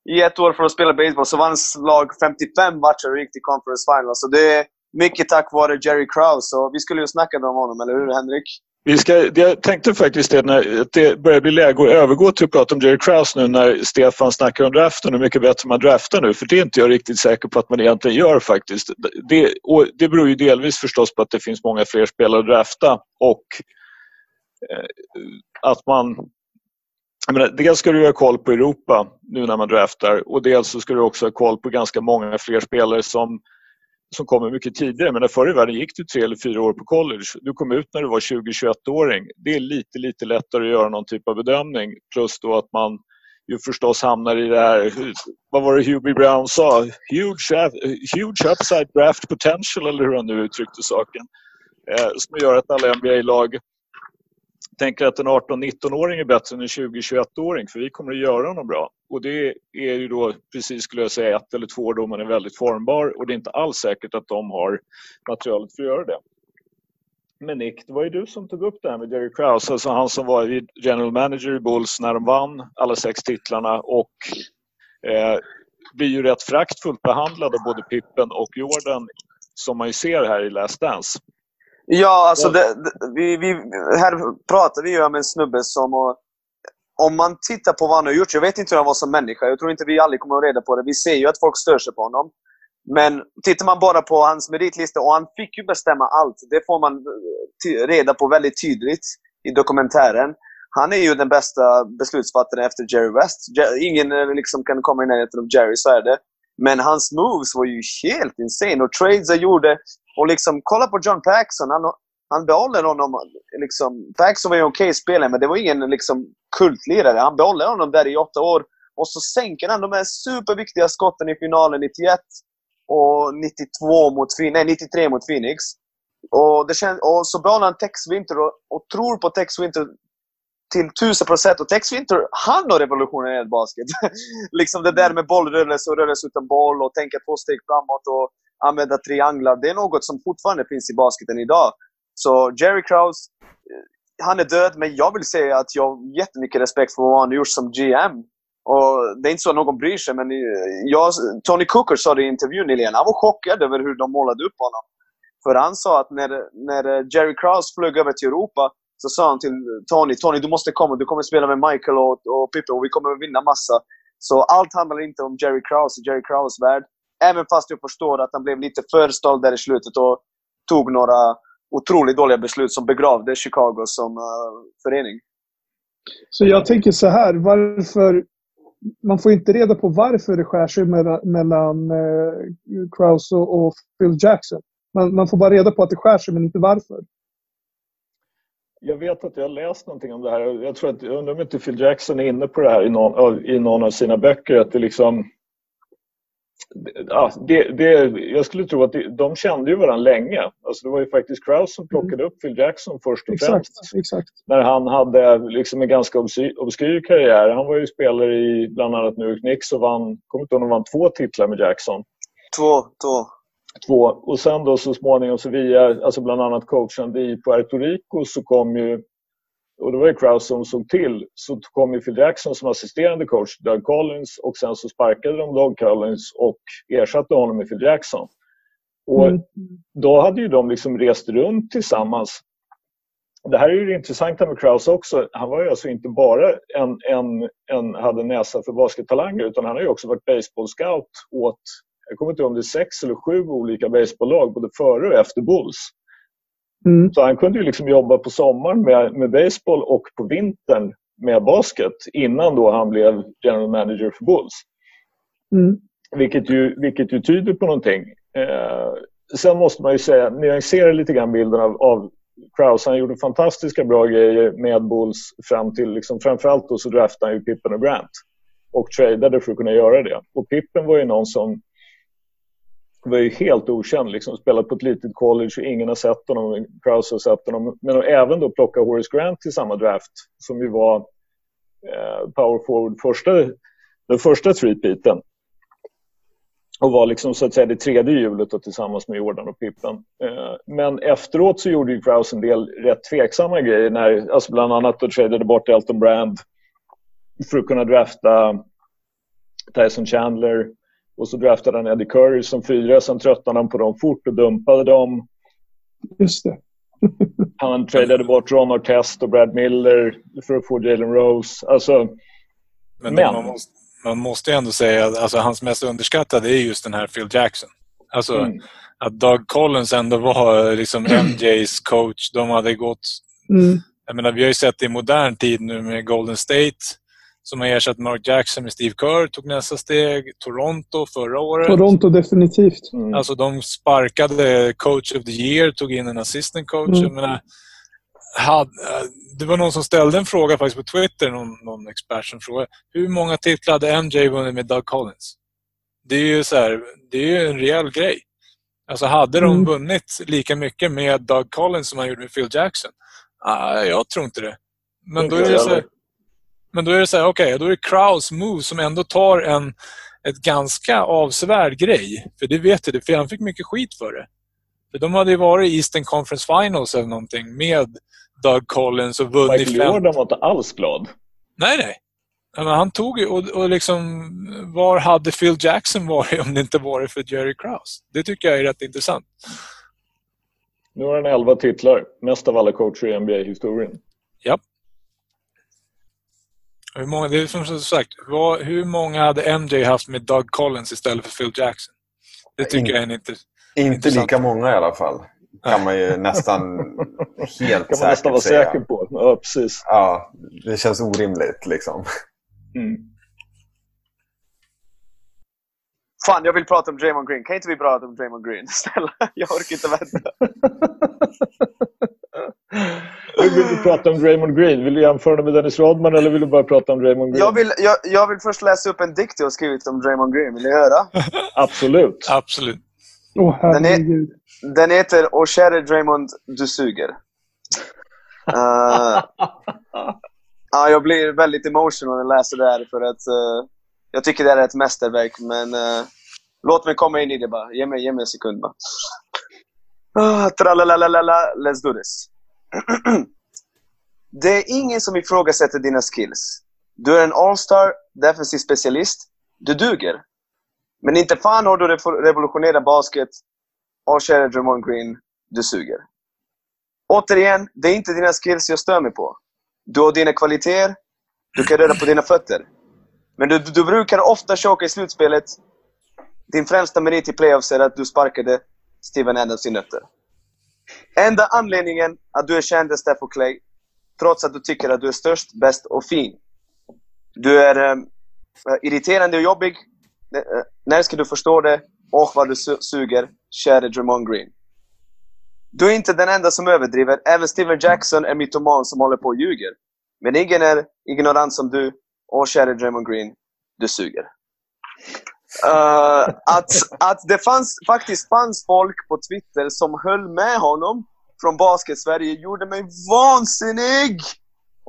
i ett år för att spela baseball så vann hans lag 55 matcher och gick till conference final. Så det är mycket tack vare Jerry Krause. Och vi skulle ju snacka om honom, eller hur Henrik? Vi ska, jag tänkte faktiskt det när att det börjar bli läge att övergå till att prata om Jerry Krause nu när Stefan snackar om draften och hur mycket bättre man draftar nu. För det är inte jag riktigt säker på att man egentligen gör faktiskt. Det, och det beror ju delvis förstås på att det finns många fler spelare att drafta och eh, att man jag menar, dels ska du ha koll på Europa nu när man draftar och dels så ska du också ha koll på ganska många fler spelare som, som kommer mycket tidigare. Men förr i världen gick du tre eller fyra år på college. Du kom ut när du var 20-21-åring. Det är lite, lite lättare att göra någon typ av bedömning. Plus då att man ju förstås hamnar i det här, vad var det Hubie Brown sa? Huge, huge upside draft potential eller hur han nu uttryckte saken. Eh, som gör att alla NBA-lag tänker att en 18-19-åring är bättre än en 20-21-åring för vi kommer att göra honom bra. Och det är ju då precis skulle jag säga ett eller två år då man är väldigt formbar och det är inte alls säkert att de har materialet för att göra det. Men Nick, det var ju du som tog upp det här med Jerry Krause, alltså han som var general manager i Bulls när de vann alla sex titlarna och eh, blir ju rätt fraktfullt behandlad av både Pippen och Jordan som man ju ser här i Last Dance. Ja, alltså Ja. det, det, vi, vi, här pratar vi ju om en snubbe som... Och, om man tittar på vad han har gjort, jag vet inte hur han var som människa. Jag tror inte vi aldrig kommer att reda på det. Vi ser ju att folk stör sig på honom. Men tittar man bara på hans meritlista, och han fick ju bestämma allt. Det får man eh, reda på väldigt tydligt i dokumentären. Han är ju den bästa beslutsfattaren efter Jerry West. Ingen eh, liksom kan komma i närheten av Jerry, så är det. Men hans moves var ju helt insane. Och trades han gjorde. Och liksom, kolla på John Paxson. Han, han behåller honom. Liksom, Paxson var ju en okej spelare, men det var ingen liksom, kultlirare. Han behåller honom där i åtta år. Och så sänker han de här superviktiga skotten i finalen 91 och 92 mot, Phoenix- nej, 93 mot Phoenix. Och, det känns, och så behåller han Tex Winter och, och tror på Tex Winter till tusen procent. Och Tex Winter, han har revolutionerat basket. (laughs) liksom det där med bollrörelse och rörelse utan boll och tänka två steg framåt och använda trianglar. Det är något som fortfarande finns i basketen idag. Så Jerry Krause, eh, han är död, men jag vill säga att jag har jättemycket respekt för vad han har gjort som GM. Och det är inte så att någon bryr sig, men eh, jag, Tony Cooker sa det i intervjun nyligen. Han var chockad över hur de målade upp honom. För han sa att när, när eh, Jerry Krause flög över till Europa så sa han till Tony, Tony du måste komma, du kommer spela med Michael och, och Pippi och vi kommer vinna massa. Så allt handlar inte om Jerry Krause i Jerry Krause värld. Även fast jag förstår att han blev lite för stolt där i slutet och tog några otroligt dåliga beslut som begravde Chicago som uh, förening. Så jag tänker så här, varför... Man får inte reda på varför det skär sig mellan, mellan uh, Krause och, och Phil Jackson. Man, man får bara reda på att det skär sig, men inte varför. Jag vet att jag har läst någonting om det här. Jag tror att, jag undrar om inte Phil Jackson är inne på det här i någon, i någon av sina böcker. Att det liksom... Ja, det, det, jag skulle tro att det, de kände ju varandra länge. Alltså det var ju faktiskt Krause som plockade mm. upp Phil Jackson först och exakt, främst. Exakt. När han hade liksom en ganska obskyr karriär. Han var ju spelare i bland annat New York Knicks och vann, kommer inte ihåg om vann två titlar med Jackson. Två, två två. Och sen då så småningom så via, alltså bland annat coachande i Puerto Rico så kom ju, och det var ju Krause som såg till, så kom ju Phil Jackson som assisterande coach, Doug Collins och sen så sparkade de Doug Collins och ersatte honom med Phil Jackson. Och mm. då hade ju de liksom rest runt tillsammans. Det här är ju det intressanta med Krause också. Han var ju alltså inte bara en, en, en hade näsa för baskettalanger utan han har ju också varit baseball scout åt jag kommer inte ihåg om det är sex eller sju olika baseballlag både före och efter Bulls. Mm. Så han kunde ju liksom jobba på sommaren med, med baseball och på vintern med basket innan då han blev general manager för Bulls. Mm. Vilket, ju, vilket ju tyder på någonting. Eh, sen måste man ju säga, nyansera lite grann bilden av, av Krause. Han gjorde fantastiska bra grejer med Bulls fram till, liksom, framförallt då så draftade han ju Pippen och Grant och tradade för att kunna göra det. Och Pippen var ju någon som var ju helt okänd. Liksom, spelat på ett litet college och ingen har sett honom. Krause har sett honom. Men även då plocka Horace Grant till samma draft som ju var eh, power forward första, den första threepeaten. Och var liksom så att säga det tredje hjulet då, tillsammans med Jordan och Pippen. Eh, men efteråt så gjorde ju Krause en del rätt tveksamma grejer. När, alltså bland annat då tradade bort Elton Brand för att kunna drafta Tyson Chandler och så draftade han Eddie Curry som fyra. Sen tröttnade han på dem fort och dumpade dem. Just det. (laughs) han tradade bort Ron Artest och Brad Miller för att få Jalen Rose. Alltså, men, men... Man, måste, man måste ändå säga att alltså, hans mest underskattade är just den här Phil Jackson. Alltså mm. att Doug Collins ändå var liksom MJs coach. De hade gått... Mm. Jag menar, vi har ju sett det i modern tid nu med Golden State som har ersatt Mark Jackson med Steve Kerr, tog nästa steg. Toronto förra året. Toronto definitivt. Mm. Alltså de sparkade coach of the year, tog in en assistant coach. Mm. Menar, hade, det var någon som ställde en fråga faktiskt på Twitter, någon, någon expert som frågade hur många titlar hade MJ vunnit med Doug Collins? Det är ju så här, det är ju en rejäl grej. Alltså hade mm. de vunnit lika mycket med Doug Collins som han gjorde med Phil Jackson? Ah, jag tror inte det. Men då är det så här, men då är det så här, okej, okay, då är det Kraus move som ändå tar en ett ganska avsevärd grej. För det vet du, för han fick mycket skit för det. För de hade ju varit i Eastern Conference Finals eller någonting med Doug Collins och vunnit... Michael Jordan var inte alls glad. Nej, nej. Men han tog ju och, och liksom, var hade Phil Jackson varit (laughs) om det inte varit för Jerry Krause? Det tycker jag är rätt intressant. Nu har han 11 titlar, mest av alla coacher i NBA-historien. Ja. Hur många, det är som sagt, vad, hur många hade MJ haft med Doug Collins istället för Phil Jackson? Det tycker In, jag är en inter, Inte intressant. lika många i alla fall. kan man ju nästan (laughs) helt kan man nästan vara säga. säker på. Ja, precis. Ja, det känns orimligt liksom. Mm. Fan, jag vill prata om Draymond Green. Kan inte vi prata om Draymond Green? (laughs) Snälla, jag orkar inte vänta. Vill du prata om Draymond Green? Vill du jämföra med Dennis Rodman eller vill du bara prata om Draymond Green? Jag vill, jag, jag vill först läsa upp en dikt jag skrivit om Draymond Green. Vill ni höra? (laughs) Absolut. Absolut. Oh, den, är, den heter Åh käre Draymond, du suger. Uh, (laughs) Ja, jag blir väldigt emotional när jag läser det här för att uh, jag tycker det är ett mästerverk. Men uh, låt mig komma in i det bara. Ge mig, ge mig en sekund bara. Ah, uh, tralalalala, let's do this. (clears throat) det är ingen som ifrågasätter dina skills. Du är en allstar, defensiv specialist. Du duger. Men inte fan har du revolutionerat basket. Och kära Drummond Green, du suger. Återigen, det är inte dina skills jag stör mig på. Du har dina kvaliteter, du kan röra på dina fötter. Men du, du brukar ofta choka i slutspelet. Din främsta merit i playoffs är att du sparkade Steven Adams i nötter. Enda anledningen att du är känd är Steph och Clay, trots att du tycker att du är störst, bäst och fin. Du är um, irriterande och jobbig. Uh, när ska du förstå det? Och vad du su suger, käre Drummond Green. Du är inte den enda som överdriver. Även Steven Jackson är mytoman som håller på och ljuger. Men ingen är ignorant som du. Och käre Draymond Green, du suger. Uh, att, att det fanns, faktiskt fanns folk på Twitter som höll med honom från Basket-Sverige gjorde mig vansinnig!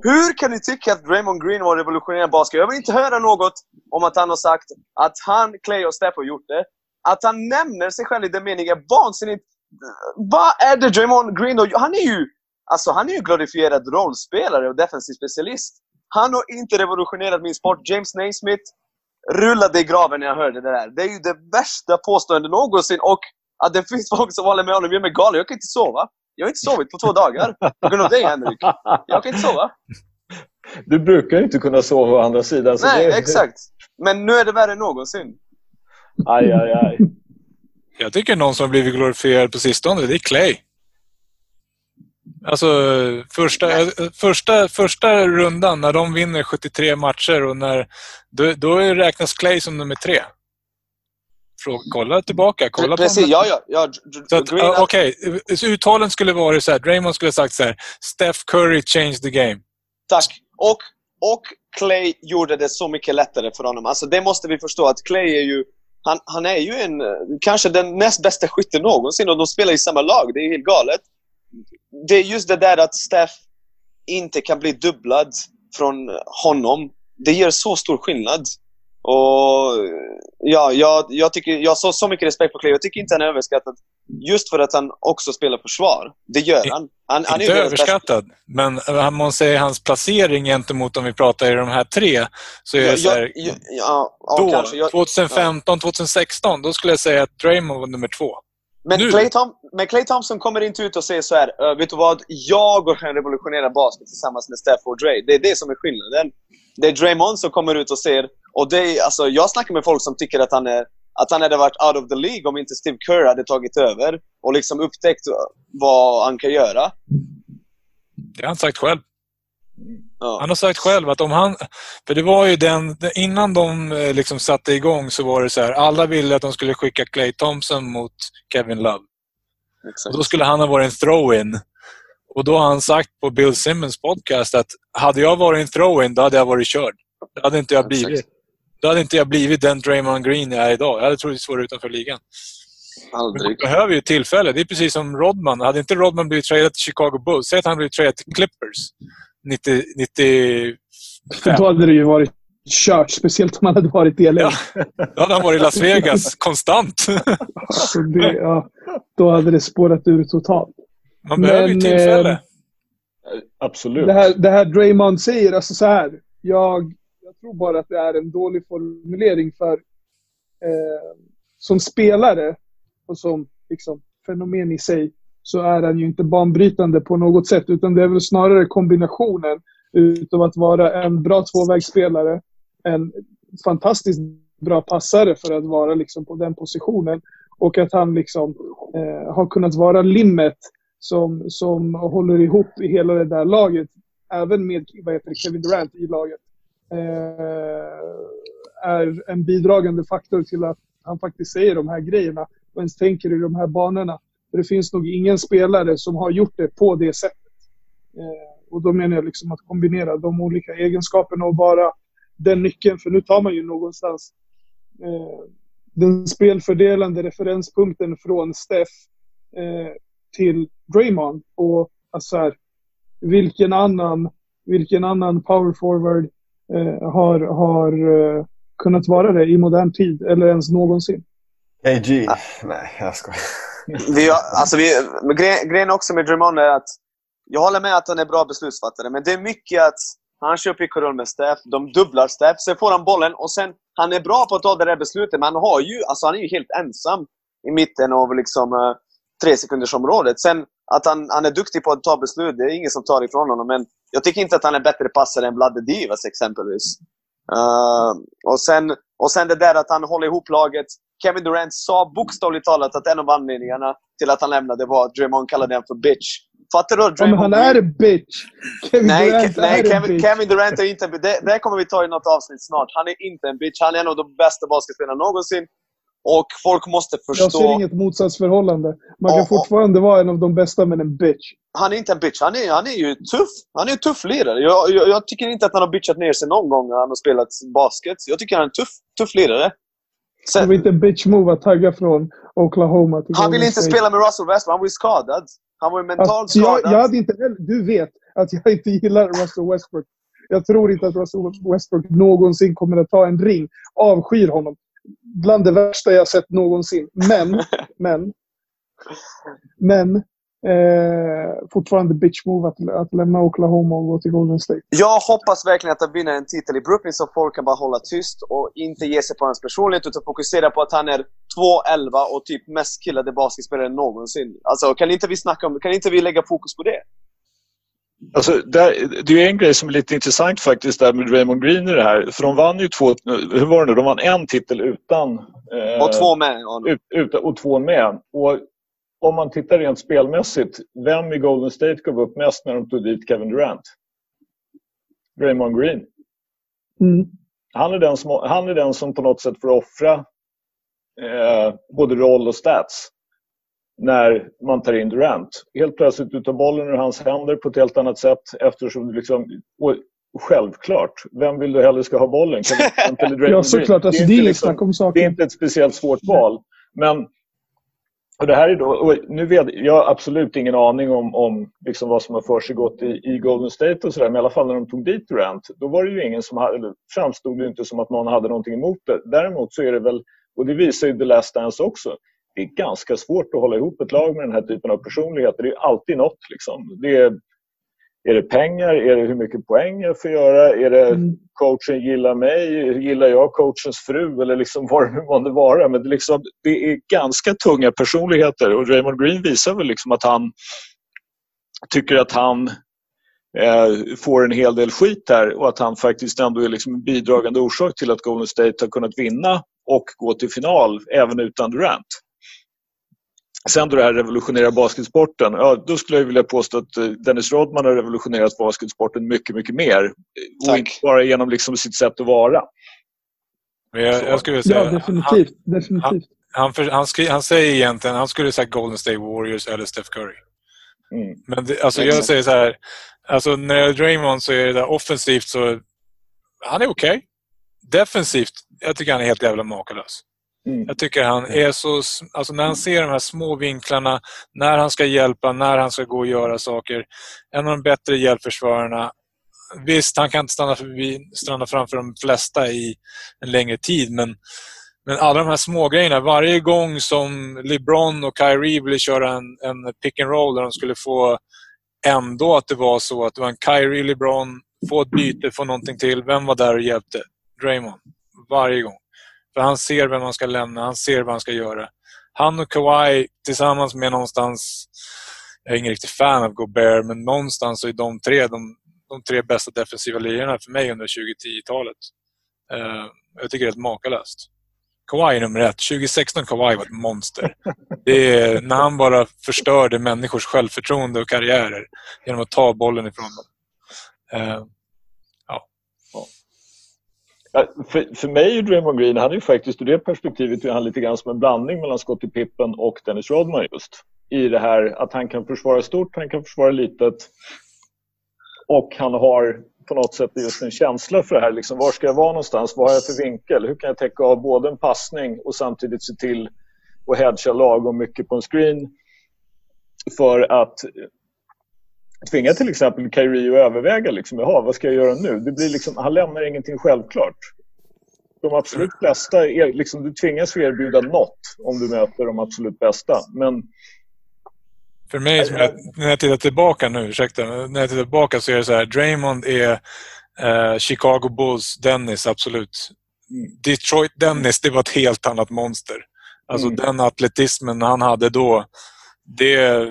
Hur kan ni tycka att Draymond Green var revolutionerande basket? Jag vill inte höra något om att han har sagt att han, Clay och Steph har gjort det. Att han nämner sig själv i den meningen är vansinnigt vad är det Draymond Green då? Han är ju alltså, han är ju glorifierad rollspelare och defensiv specialist. Han har inte revolutionerat min sport. James Naismith rullade i graven när jag hörde det där. Det är ju det värsta påståendet någonsin. Och att det finns folk som håller med honom gör mig galen. Jag kan inte sova. Jag har inte sovit på två dagar. På grund av dig, Henrik. Jag kan inte sova. Du brukar inte kunna sova å andra sidan. Nej, det... exakt. Men nu är det värre än någonsin. Aj, aj, aj. Jag tycker någon som har blivit glorifierad på sistone, det är Clay. Alltså första, första, första rundan när de vinner 73 matcher och när, då, då räknas Clay som nummer tre. Fråga, kolla tillbaka. Kolla Precis, på ja, ja. ja Okej, okay. Uttalen skulle vara så här. Draymond skulle ha sagt så här. Steph Curry changed the game. Tack. Och, och Clay gjorde det så mycket lättare för honom. Alltså det måste vi förstå att Clay är ju han, han är ju en, kanske den näst bästa skytten någonsin och de spelar i samma lag. Det är helt galet. Det är just det där att Steph inte kan bli dubblad från honom. Det gör så stor skillnad. Och ja, jag, jag, tycker, jag har så, så mycket respekt för Clay. Jag tycker inte han är överskattad. Just för att han också spelar försvar. Det gör han. han, han inte överskattad, men om man säger hans placering gentemot om vi pratar i de här tre, så är ja, det så här, ja, ja, då, kanske, jag, 2015, 2016, då skulle jag säga att Draymond var nummer två. Men Clay, Tom, men Clay Thompson kommer inte ut och säger så här, vet du vad? Jag kan revolutionera basket tillsammans med Steph och Dre. Det är det som är skillnaden. Det är Draymond som kommer ut och säger, och det är, alltså, jag snackar med folk som tycker att han, är, att han hade varit out of the League om inte Steve Kerr hade tagit över och liksom upptäckt vad han kan göra. Det har han sagt själv. Ja. Han har sagt själv att om han... För det var ju den... Innan de eh, liksom satte igång så var det så här. Alla ville att de skulle skicka Clay Thompson mot Kevin Love. Exakt. Och då skulle han ha varit en throw-in. Och då har han sagt på Bill Simmons podcast att hade jag varit en throw-in, då hade jag varit körd. Då hade inte jag blivit, då hade inte jag blivit den Draymond Green jag är idag. Jag hade troligtvis varit utanför ligan. Aldrig. Man behöver ju tillfälle. Det är precis som Rodman. Hade inte Rodman blivit tradad till Chicago Bulls, säg att han blivit tradad till Clippers 90, 95. Då hade det ju varit kört. Speciellt om han hade varit i LA. Ja, då hade han varit i Las Vegas (laughs) konstant. Så det, ja, då hade det spårat ur totalt. Man behöver ju tillfälle. Eh, Absolut. Det här, det här Draymond säger, alltså så här. Jag, jag tror bara att det är en dålig formulering för eh, som spelare och som liksom, fenomen i sig så är han ju inte banbrytande på något sätt. Utan det är väl snarare kombinationen utav att vara en bra tvåvägsspelare, en fantastiskt bra passare för att vara liksom på den positionen och att han liksom eh, har kunnat vara limmet som, som håller ihop hela det där laget. Även med vad heter det, Kevin Durant i laget. Eh, är en bidragande faktor till att han faktiskt säger de här grejerna och ens tänker i de här banorna. För det finns nog ingen spelare som har gjort det på det sättet. Eh, och då menar jag liksom att kombinera de olika egenskaperna och vara den nyckeln. För nu tar man ju någonstans eh, den spelfördelande referenspunkten från Steph eh, till Draymond. Och alltså här, vilken annan vilken annan power forward eh, har, har eh, kunnat vara det i modern tid eller ens någonsin? KG. Ah, nej, jag skojar. Vi, alltså vi, grejen, grejen också med Drummond är att jag håller med att han är bra beslutsfattare, men det är mycket att han kör pick och roll med Steph, de dubblar Steph, sen får han bollen och sen han är bra på att ta det där beslutet, men han, har ju, alltså han är ju helt ensam i mitten av liksom, uh, tre sekunders området. Sen att han, han är duktig på att ta beslut, det är ingen som tar ifrån honom. Men jag tycker inte att han är bättre passare än Vlade Divas exempelvis. Uh, och, sen, och sen det där att han håller ihop laget. Kevin Durant sa bokstavligt talat att en av anledningarna till att han lämnade var att Draymond kallade honom för bitch. Fattar du? Ja, men Draymond han är en bitch! Kevin Nej, Durant Ke- nej är en Kevin, bitch. Kevin Durant är inte en bitch. Det, det kommer vi ta i något avsnitt snart. Han är inte en bitch. Han är en av de bästa basketspelarna någonsin. Och folk måste Jag ser förstå... inget motsatsförhållande. Man kan Och- och- fortfarande vara en av de bästa, men en bitch. Han är inte en bitch. Han är, han är ju tuff. Han är en tuff lirare. Jag, jag, jag tycker inte att han har bitchat ner sig någon gång när han har spelat basket. Jag tycker han är en tuff, tuff lirare. Det Sen, var inte en bitch move att tagga från Oklahoma till han ville inte State. spela med Russell Westbrook. Han var ju skadad. Han var ju mentalt Alltså, jag, skadad. jag hade inte heller, du vet att jag inte gillar Russell Westbrook. Jag tror inte att Russell Westbrook någonsin kommer att ta en ring. Avskyr honom. Bland det värsta jag sett någonsin. Men, men, men, eh, fortfarande bitch move att, att lämna Oklahoma och gå till Golden State. Jag hoppas verkligen att han vinner en titel i Brooklyn så folk kan bara hålla tyst och inte ge sig på hans personlighet utan fokusera på att han är 2-11 och typ mest killade basketspelare någonsin. Alltså, kan inte vi snacka om Kan inte vi lägga fokus på det? Alltså, där, det är en grej som är lite intressant faktiskt där med Raymond Green i det här. För de vann ju två, hur var det nu, de vann en titel utan... eh, Och två med ut, ut, och två med. Och om man tittar rent spelmässigt, vem i Golden State gav upp mest när de tog dit Kevin Durant? Raymond Green. Mm. Han är den som, han är den som på något sätt får offra eh, både roll och stats när man tar in Durant. Helt plötsligt du tar bollen ur hans händer på ett helt annat sätt eftersom du liksom... Självklart, vem vill du hellre ska ha bollen? Kevin Durant eller (laughs) Draymond Ja, såklart. Alltså, det är inte inget liksom- snack om det är inte ett speciellt svårt val. Men och det här är då, och nu vet, jag har absolut ingen aning om, om liksom vad som har försiggått i, i Golden State och sådär. Men i alla fall när de tog dit Durant, då var det ju ingen som hade, eller framstod det inte som att någon hade någonting emot det. Däremot så är det väl, och det visar ju The Last Dance också, det är ganska svårt att hålla ihop ett lag med den här typen av personligheter. Det är alltid något. Liksom. Det är, är det pengar? Är det hur mycket poäng jag får göra? Är det Mm. coachen gillar mig? Gillar jag coachens fru? Eller liksom vad det nu månde vara. Men det, liksom, det är ganska tunga personligheter och Raymond Green visar väl liksom att han tycker att han eh, får en hel del skit här och att han faktiskt ändå är liksom en bidragande orsak till att Golden State har kunnat vinna och gå till final även utan Durant. Sen då det här revolutionera basketsporten. Ja, då skulle jag vilja påstå att eh, Dennis Rodman har revolutionerat basketsporten mycket, mycket mer. Och Tack. inte bara genom liksom sitt sätt att vara. Men jag, jag skulle säga, Ja, definitivt. definitivt. Han, han, för, han, skri, han säger egentligen han skulle säga Golden State Warriors eller Steph Curry. Mm. Men det, alltså jag säger så här. Alltså när det är Draymond så är det där offensivt så... Han är okej. Defensivt, jag tycker han är helt jävla makalös. Mm. Jag tycker han är så... Alltså när han ser de här små vinklarna, när han ska hjälpa, när han ska gå och göra saker. En av de bättre hjälpförsvararna. Visst, han kan inte stanna, förbi, stanna framför de flesta i en längre tid, men, men alla de här små grejerna. Varje gång som LeBron och Kyrie ville köra en, en pick and roll där de skulle få ändå att det var så att det var en Kyrie, LeBron, få ett byte, få någonting till. Vem var där och hjälpte? Draymond. Varje gång. För han ser vem han ska lämna, han ser vad han ska göra. Han och Kawhi tillsammans med någonstans, jag är ingen riktig fan av Gobert, men någonstans så är de tre de, de tre bästa defensiva lirarna för mig under 2010-talet. Uh, eh, jag tycker det är helt makalöst. Kawhi är nummer ett. 2016 Kawhi var ett monster. Det är när han bara förstörde människors självförtroende och karriärer genom att ta bollen ifrån dem. Uh, för, för mig är Draymond Green, han är ju faktiskt ur det perspektivet är han lite grann som en blandning mellan Scottie Pippen och Dennis Rodman just. I det här att han kan försvara stort, han kan försvara litet. Och han har på något sätt just en känsla för det här. Liksom, var ska jag vara någonstans? Vad har jag för vinkel? Hur kan jag täcka av både en passning och samtidigt se till att hedga lagom mycket på en screen för att tvinga till exempel Kyrie att överväga liksom, jaha, vad ska jag göra nu? Det blir liksom, han lämnar ingenting självklart. De absolut bästa, är, liksom, du tvingas att erbjuda något om du möter de absolut bästa. Men För mig, som jag, när jag tittar tillbaka nu, ursäkta, när jag tittar tillbaka så är det så här, Draymond är eh, Chicago Bulls Dennis, absolut. Detroit Dennis, det var ett helt annat monster. Alltså Mm. den atletismen han hade då, det...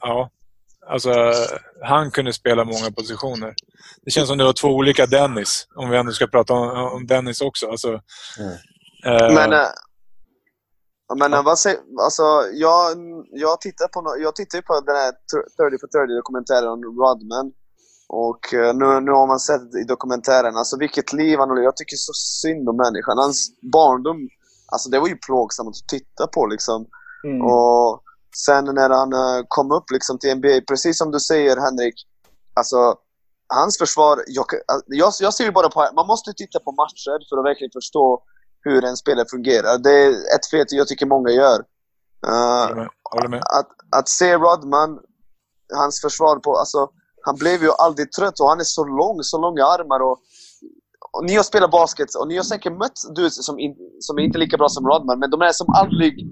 Ja. Alltså, han kunde spela många positioner. Det känns som det var två olika Dennis, om vi ändå ska prata om, om Dennis också. Alltså, Mm. eh, Men, äh, men äh, vad säger, alltså, jag, jag tittar på, no- jag tittar på den här 30 for 30 dokumentären om Rodman. Och eh, nu, nu har man sett i dokumentären, alltså vilket liv han har Jag tycker så synd om människan. Hans barndom, alltså det var ju plågsamt att titta på liksom. mm, Och sen när han eh, kom upp liksom till NBA, precis som du säger Henrik, alltså hans försvar, jag, jag, jag ser ju bara på, man måste titta på matcher för att verkligen förstå hur en spelare fungerar. Det är ett fel jag tycker många gör. Håller med. Med. att, att se Rodman, hans försvar på, alltså han blev ju aldrig trött och han är så lång, så långa armar och, och ni har spelat basket och ni har säkert mött du som, in, som är inte lika bra som Rodman, men de är som aldrig,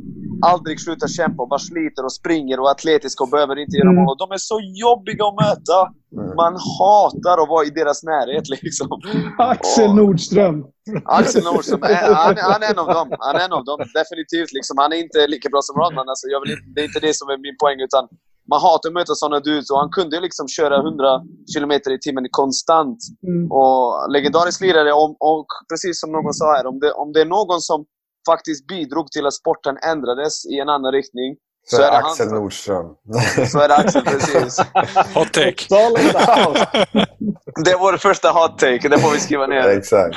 aldrig slutar kämpa och bara sliter och springer och är atletiska och behöver inte göra Mm. mål. Och de är så jobbiga att möta! Mm. Man hatar att vara i deras närhet liksom. (laughs) Axel. Nordström. Axel Nordström, är- han, han är en av dem. Han är en av dem. Definitivt. Liksom. Han är inte lika bra som Rodman. Alltså, jag vill det är inte det som är min poäng. Utan man hatar att möta sådana dudes. Och han kunde liksom köra 100 km i timmen konstant. Mm. Och legendarisk lirare. Och, och precis som någon sa här, om det, om det är någon som faktiskt bidrog till att sporten ändrades i en annan riktning. Så, Så är det Axel han. Nordström. (laughs) Så är det Axel, precis. (laughs) Hot take. (laughs) Det är vår första hot take. Det får vi skriva ner. Exakt.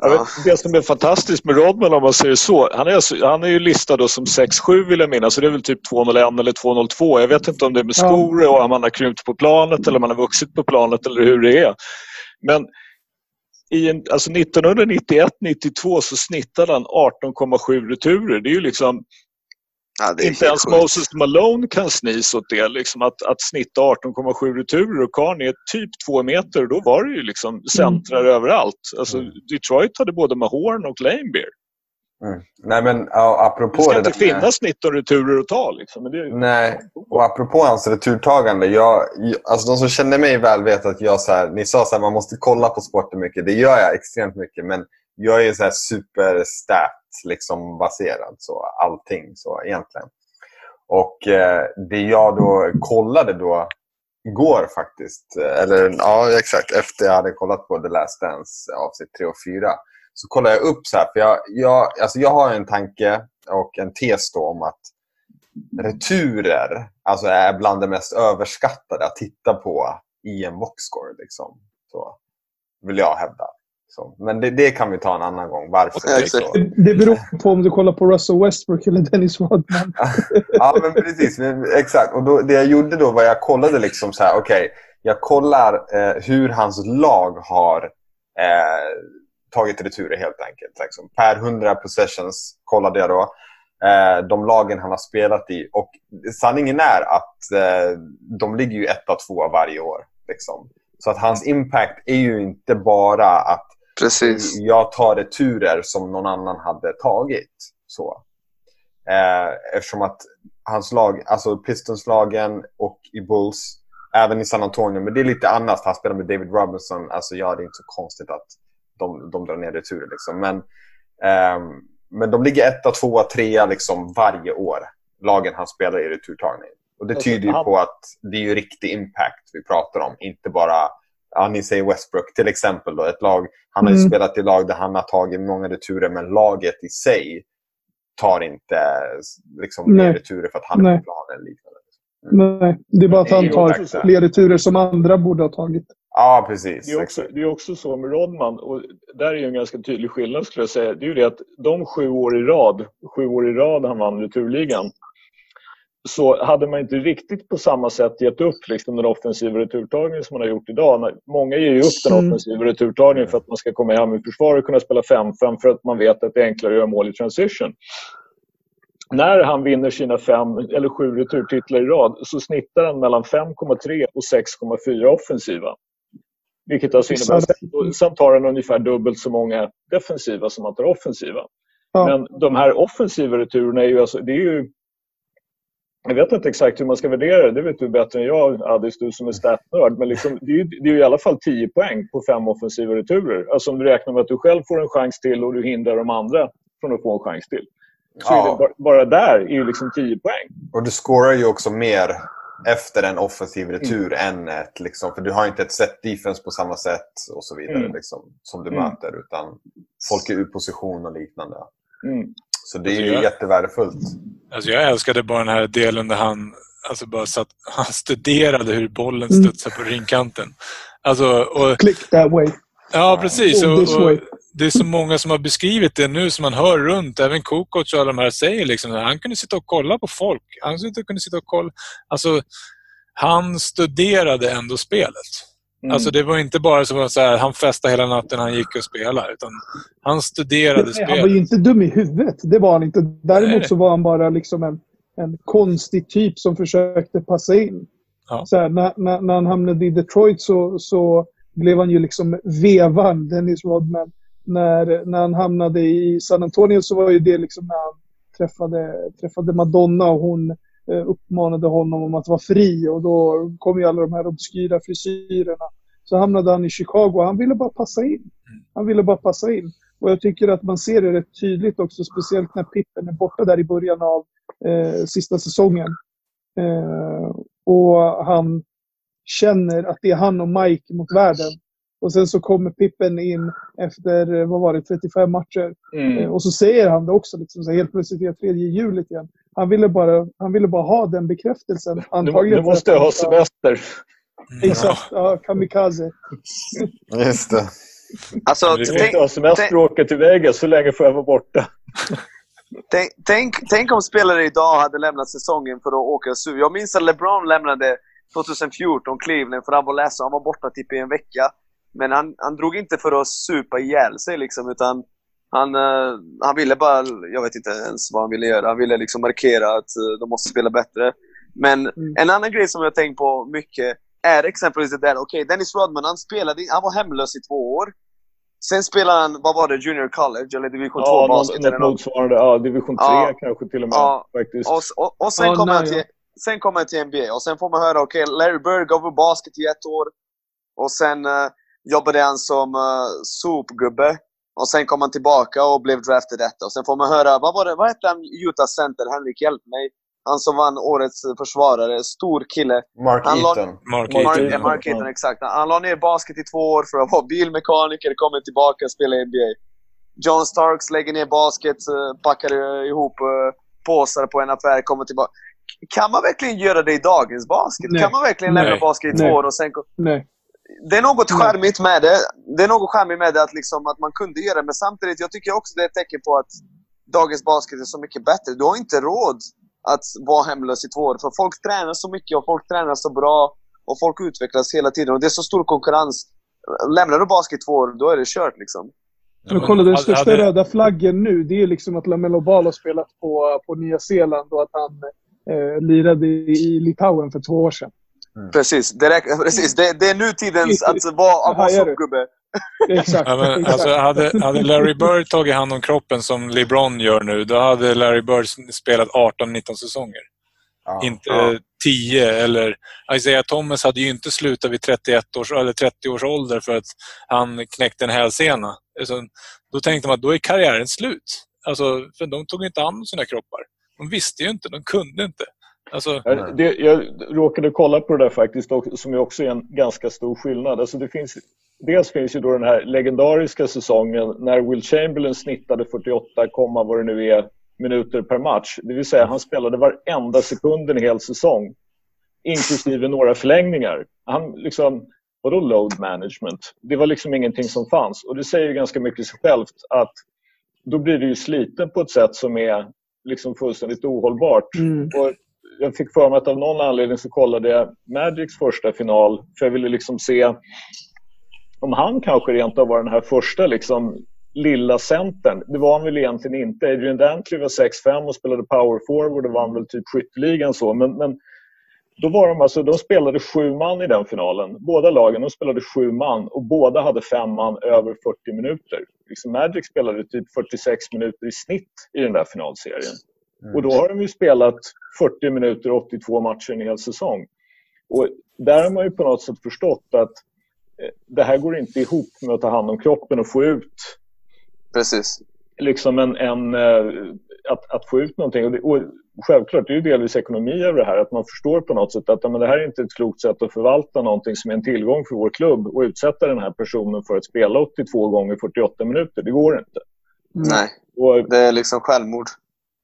Jag vet, det som är fantastiskt med Rodman om man säger så. Han är, alltså- han är ju listad då som 6-7 vill jag minnas. Så det är väl typ 201 eller 202. Jag vet inte om det är med skor och om han har krympt på planet eller om han har vuxit på planet eller hur det är. Men i en, alltså 1991-92 så snittade han 18,7 returer. Det är ju liksom Ja, det är inte ens sjukt. Moses Malone kan snis åt det. Liksom att, att snitta 18,7 returer och karln är typ två meter. Då var det ju liksom centrar överallt. Alltså, Mm. Detroit hade både Mahorn och Lanebeer. Mm. Nej, men apropå Det ska det inte där med- finnas 19 returer att ta. Liksom. Men det, Nej, och apropå hans returtagande. Jag, alltså de som känner mig väl vet att jag så här, ni sa att man måste kolla på sporten mycket. Det gör jag extremt mycket. Men jag är så här superstat liksom baserad. Så allting så egentligen. Och eh, det jag då kollade då igår faktiskt. eh, Eller ja, exakt. Efter jag hade kollat på The Last Dance avsnitt 3 och 4. Så kollade jag upp så här. För jag, jag, alltså jag har en tanke och en tes då om att returer alltså är bland det mest överskattade att titta på i en boxscore. Liksom. Så vill jag hävda. Så. Men det, det kan vi ta en annan gång. Varför Ja, det. Det, det beror på om du kollar på Russell Westbrook eller Dennis Rodman. (laughs) ja, men precis. Men, exakt. Och då, det jag gjorde då var jag kollade liksom så här, okej, jag kollar eh, hur hans lag har eh, tagit returer helt enkelt. Liksom. Per 100 possessions kollade jag då. Eh, de lagen han har spelat i. Och sanningen är att eh, de ligger ju etta tvåa varje år. Liksom. Så att hans impact är ju inte bara att Precis. jag tar returer som någon annan hade tagit. Så. Eh, eftersom att hans lag, alltså Pistons-lagen och i Bulls, även i San Antonio, men det är lite annat. Han spelar med David Robinson. Alltså ja, det är inte så konstigt att de, de drar ner returer. Liksom. Men, ehm, men de ligger etta, tvåa, trea liksom varje år. Lagen han spelar i returtagning. Och det tyder ju på att det är ju riktig impact vi pratar om. Inte bara, ja ni säger Westbrook till exempel. Då, ett lag, han har ju Mm. spelat i lag där han har tagit många returer men laget i sig tar inte liksom, Nej. mer returer för att han är Nej. på planen. Liknande. Nej, det är bara att är han tar fler returer som andra borde ha tagit. Ja, precis. Det är, också, det är också så med Rodman, och där är ju en ganska tydlig skillnad skulle jag säga. Det är ju det att de sju år i rad, sju år i rad han vann returligan, så hade man inte riktigt på samma sätt gett upp liksom, den offensiva returtagningen som man har gjort idag. Många ger ju upp den Mm. offensiva returtagningen för att man ska komma hem i försvar och kunna spela 5-5 för att man vet att det är enklare att göra mål i transition. när han vinner sina fem eller sju returtitlar i rad så snittar han mellan 5,3 och 6,4 offensiva. Vilket alltså innebär, samt har han ungefär dubbelt så många defensiva som han tar offensiva. Ja. Men de här offensiva returerna är ju, alltså, det är ju jag vet inte exakt hur man ska värdera det, det vet du bättre än jag Addis, du som är statnörd. Men liksom, det, är ju, det är ju i alla fall 10 poäng på fem offensiva returer. Alltså om du räknar med att du själv får en chans till och du hindrar de andra från att få en chans till. Så ja. bara, bara, där är ju liksom 10 poäng. Och du scorar ju också mer efter en offensiv retur mm. än ett... Liksom, för du har inte ett set defense på samma sätt och så vidare mm. liksom, som du mm. möter. Utan folk är ur position och liknande. Mm. Så det är ju jag, jättevärdefullt. Alltså jag älskade bara den här delen där han, alltså bara satt, (laughs) han studerade hur bollen mm. studsar på ringkanten. Alltså, och, Click that way. Ja, precis. Och, och, det är så många som har beskrivit det nu som man hör runt. Även Kukoc och alla de här säger liksom att han kunde sitta och kolla på folk. Han kunde sitta och kolla. Alltså, han studerade ändå spelet. Mm. Alltså det var inte bara så, så här, han festade hela natten han gick och spelade. Utan han studerade Nej, spelet. Han var ju inte dum i huvudet. Det var han inte. Däremot Nej. så var han bara liksom en, en konstig typ som försökte passa in. Ja. Så här, när, när, när, han hamnade i Detroit så, så blev han ju liksom vevan, Dennis Rodman. När, när han hamnade i San Antonio så var ju det liksom när han träffade, träffade Madonna och hon eh, uppmanade honom om att vara fri och då kom ju alla de här obskyra frisyrerna. Så hamnade han i Chicago. Han ville bara passa in. Han ville bara passa in. Och jag tycker att man ser det rätt tydligt också, speciellt när Pippen är borta där i början av eh, sista säsongen. Eh, och han känner att det är han och Mike mot världen. Och sen så kommer Pippen in efter, eh, vad var det, 35 matcher. Mm. Eh, och så säger han det också, liksom, så helt plötsligt är tredje hjulet igen. Han ville bara, han ville bara ha den bekräftelsen. Antagligen nu, måste jag ha semester. (laughs) Exakt, ja, kamikaze. Just det. Alltså, du ska inte ha semester och åka till Vegas, så länge får jag vara borta. (laughs) Tänk, tänk, tänk, om spelare idag hade lämnat säsongen för att åka sur. Jag minns att LeBron lämnade 2014 Cleveland för han var ledsen. Han var borta typ i en vecka. Men han, han drog inte för att supa ihjäl sig liksom, utan han, uh, han ville bara, jag vet inte ens vad han ville göra. Han ville liksom markera att uh, de måste spela bättre. Men mm. en annan grej som jag tänkt på mycket är exempelvis det där, okej, okay, Dennis Rodman, han spelade, han var hemlös i två år. Sen spelade han, vad var det, Junior College eller Division 2 ja, basket? Något, något motsvarande, ja, Division 3 ja, kanske till och med. Ja, faktiskt. Och, och, och sen, ja, kommer han till, sen kommer han till NBA och sen får man höra, okej, okay, Larry Bird gav basket i ett år. Och sen uh, jobbade han som uh, sopgubbe. Och sen kom han tillbaka och blev draftad detta. Och sen får man höra, vad var det, vad hette han, Utah Center? Henrik, hjälp mig. Han som vann årets försvarare. Stor kille. Mark han Eaton. Mark, Mark, Eaton. Mark Eaton, exakt. Han la ner basket i två år för att vara bilmekaniker, kommer tillbaka och spelar NBA. John Starks lägger ner basket, eh, packar ihop eh, påsar på en affär, kommer tillbaka. Kan man verkligen göra det i dagens basket? Nej. Kan man verkligen lämna basket i två år och sen... Nej det är något charmigt med det. Det är något charmigt med det att, liksom, att man kunde göra det. Men samtidigt, jag tycker också det är ett tecken på att dagens basket är så mycket bättre. Du har inte råd att vara hemlös i två år. För folk tränar så mycket och folk tränar så bra. Och folk utvecklas hela tiden. Och det är så stor konkurrens. Lämnar du basket i två år, då är det kört liksom. Men kolla, den största hade... röda flaggen nu, det är liksom att Lamelo Ball har spelat på, på Nya Zeeland och att han eh, lirade i Litauen för två år sedan. Mm. Precis, det, räcker, precis. Det, det är nutidens att vara, soppgubbe. (laughs) Exakt. Ja, men, alltså, hade, hade Larry Bird tagit hand om kroppen som LeBron gör nu, då hade Larry Bird spelat 18-19 säsonger. Ja, inte ja. 10 eller... Isaiah Thomas hade ju inte slutat vid 31 års, eller 30 års ålder för att han knäckte en hälsena. Alltså, då tänkte man att då är karriären slut. Alltså, för de tog inte hand om sina kroppar. De visste ju inte, de kunde inte. Alltså... Det, jag råkade kolla på det där faktiskt, som är också är en ganska stor skillnad. Alltså det finns, dels finns ju då den här legendariska säsongen när Will Chamberlain snittade 48, vad det nu är, minuter per match. Det vill säga han spelade varenda sekund en hel säsong, inklusive några förlängningar. Han liksom, vadå load management? Det var liksom ingenting som fanns. Och det säger ganska mycket sig självt att då blir det ju sliten på ett sätt som är liksom fullständigt ohållbart. Mm. Och jag fick för mig att av någon anledning så kollade jag Magics första final för jag ville liksom se om han kanske rent av var den här första liksom lilla centern. Det var han väl egentligen inte. Adrian Dantley var 6-5 och spelade power forward och vann väl typ skytteligan så. Men, men då var de alltså, de spelade sju man i den finalen. Båda lagen de spelade sju man och båda hade fem man över 40 minuter. Liksom Magic spelade typ 46 minuter i snitt i den där finalserien. Mm. Och då har de ju spelat 40 minuter 82 matcher en hel säsong. Och där har man ju på något sätt förstått att eh, det här går inte ihop med att ta hand om kroppen och få ut Precis. Liksom en, en eh, att, att få ut någonting. Och, det, och självklart, det är ju delvis ekonomi över det här. Att man förstår på något sätt att men det här är inte ett klokt sätt att förvalta någonting som är en tillgång för vår klubb och utsätta den här personen för att spela 82 gånger 48 minuter. Det går inte. Nej, och, det är liksom självmord.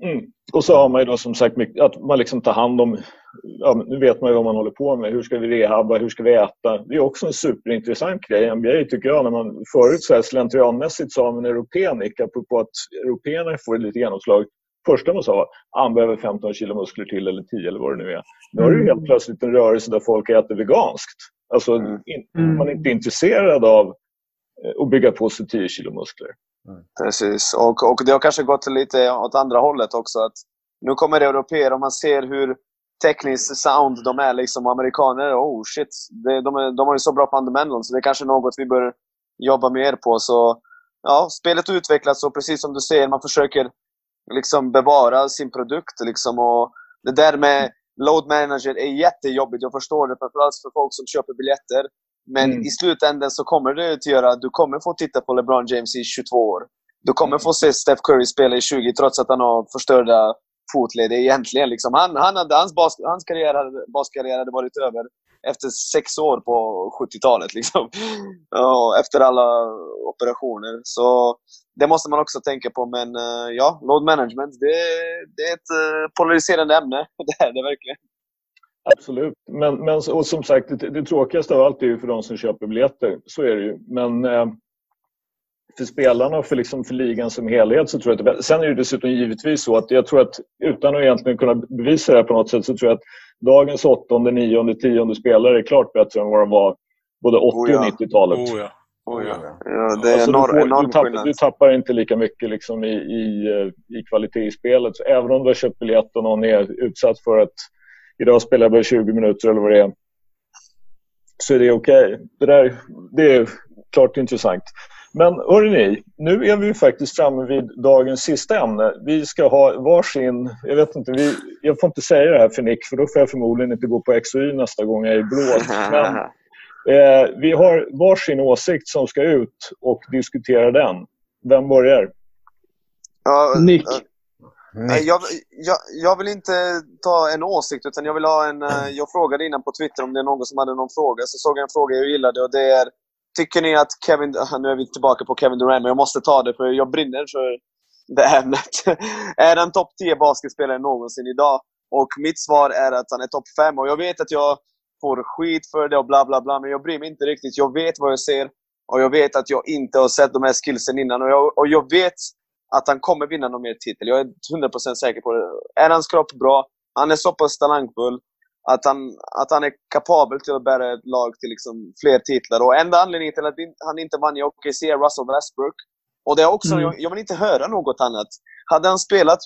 Mm. Och så har man ju då som sagt att man liksom tar hand om, ja, nu vet man ju vad man håller på med. Hur ska vi rehabba? Hur ska vi äta? Det är också en superintressant grej i NBA tycker jag. När man förut så här slentrianmässigt sa om en europénik, apropå att européerna får lite genomslag. Första man sa han behöver 15 kilo muskler till eller 10 eller vad det nu är. Nu har du helt mm. plötsligt en rörelse där folk äter veganskt. Alltså, mm. in, man är inte intresserad av eh, att bygga på sig 10 kilo muskler. Mm. Precis, och, och det har kanske gått lite åt andra hållet också. Att nu kommer det europeer och man ser hur tekniskt sound de är. Liksom amerikaner, oh shit. Det, de, är, de har ju så bra fundamentals, så det är kanske något vi bör jobba mer på. Så ja, spelet utvecklas och precis som du säger, man försöker liksom bevara sin produkt. Liksom, och det där med load manager är jättejobbigt. Jag förstår det, framförallt för folk som köper biljetter. Men mm. i slutändan så kommer det att göra att du kommer få titta på LeBron James i 22 år. Du kommer få se Steph Curry spela i 20 trots att han har förstörda fotled egentligen. Liksom. Han, han hade, hans, bas, hans karriär hade, baskarriär hade varit över efter sex år på 70-talet. Liksom. (laughs) efter alla operationer. Så det måste man också tänka på. Men uh, ja, load management, det, det är ett uh, polariserande ämne. (laughs) det är det verkligen. Absolut. Men, men och som sagt, det, det tråkigaste av allt är ju för de som köper biljetter. Så är det ju. Men eh, för spelarna och för, liksom, för ligan som helhet så tror jag att det, Sen är det dessutom givetvis så att jag tror att utan att egentligen kunna bevisa det här på något sätt så tror jag att dagens åttonde, nionde, tionde spelare är klart bättre än vad de var både 80 oh ja. och 90-talet. Oh ja. Oh ja. ja. det är alltså, enorm, du, får, du, tappar, du, tappar, inte lika mycket liksom i, i, i kvalitet i spelet. Så även om du har köpt biljett och någon är utsatt för att idag spelar jag bara 20 minuter eller vad det är. Så är det okej. Okay. Det, det är klart intressant. Men hörrni, nu är vi faktiskt framme vid dagens sista ämne. Vi ska ha varsin, jag vet inte, vi, jag får inte säga det här för Nick för då får jag förmodligen inte gå på X och Y nästa gång jag är blå. Men eh, vi har varsin åsikt som ska ut och diskutera den. Vem börjar? Uh, Nick. Eh, jag, jag, jag, vill inte ta en åsikt, utan jag vill ha en... Eh, jag frågade innan på Twitter om det är någon som hade någon fråga. Så såg jag en fråga jag gillade och det är... Tycker ni att Kevin... (laughs) Nu är vi tillbaka på Kevin Durant, men jag måste ta det för jag brinner för det ämnet. (laughs) är han topp 10 basketspelare någonsin idag? Och mitt svar är att han är topp 5. Och jag vet att jag får skit för det och bla bla bla, men jag bryr mig inte riktigt. Jag vet vad jag ser och jag vet att jag inte har sett de här skillsen innan. Och jag, och jag vet att han kommer vinna någon mer titel. Jag är 100% säker på det. Är hans kropp bra, han är så pass talangfull att han, att han är kapabel till att bära ett lag till liksom fler titlar. Och enda anledningen till att han inte vann i OKC är Russell Westbrook. Och det är också, mm. jag, jag, vill inte höra något annat. Hade han spelat,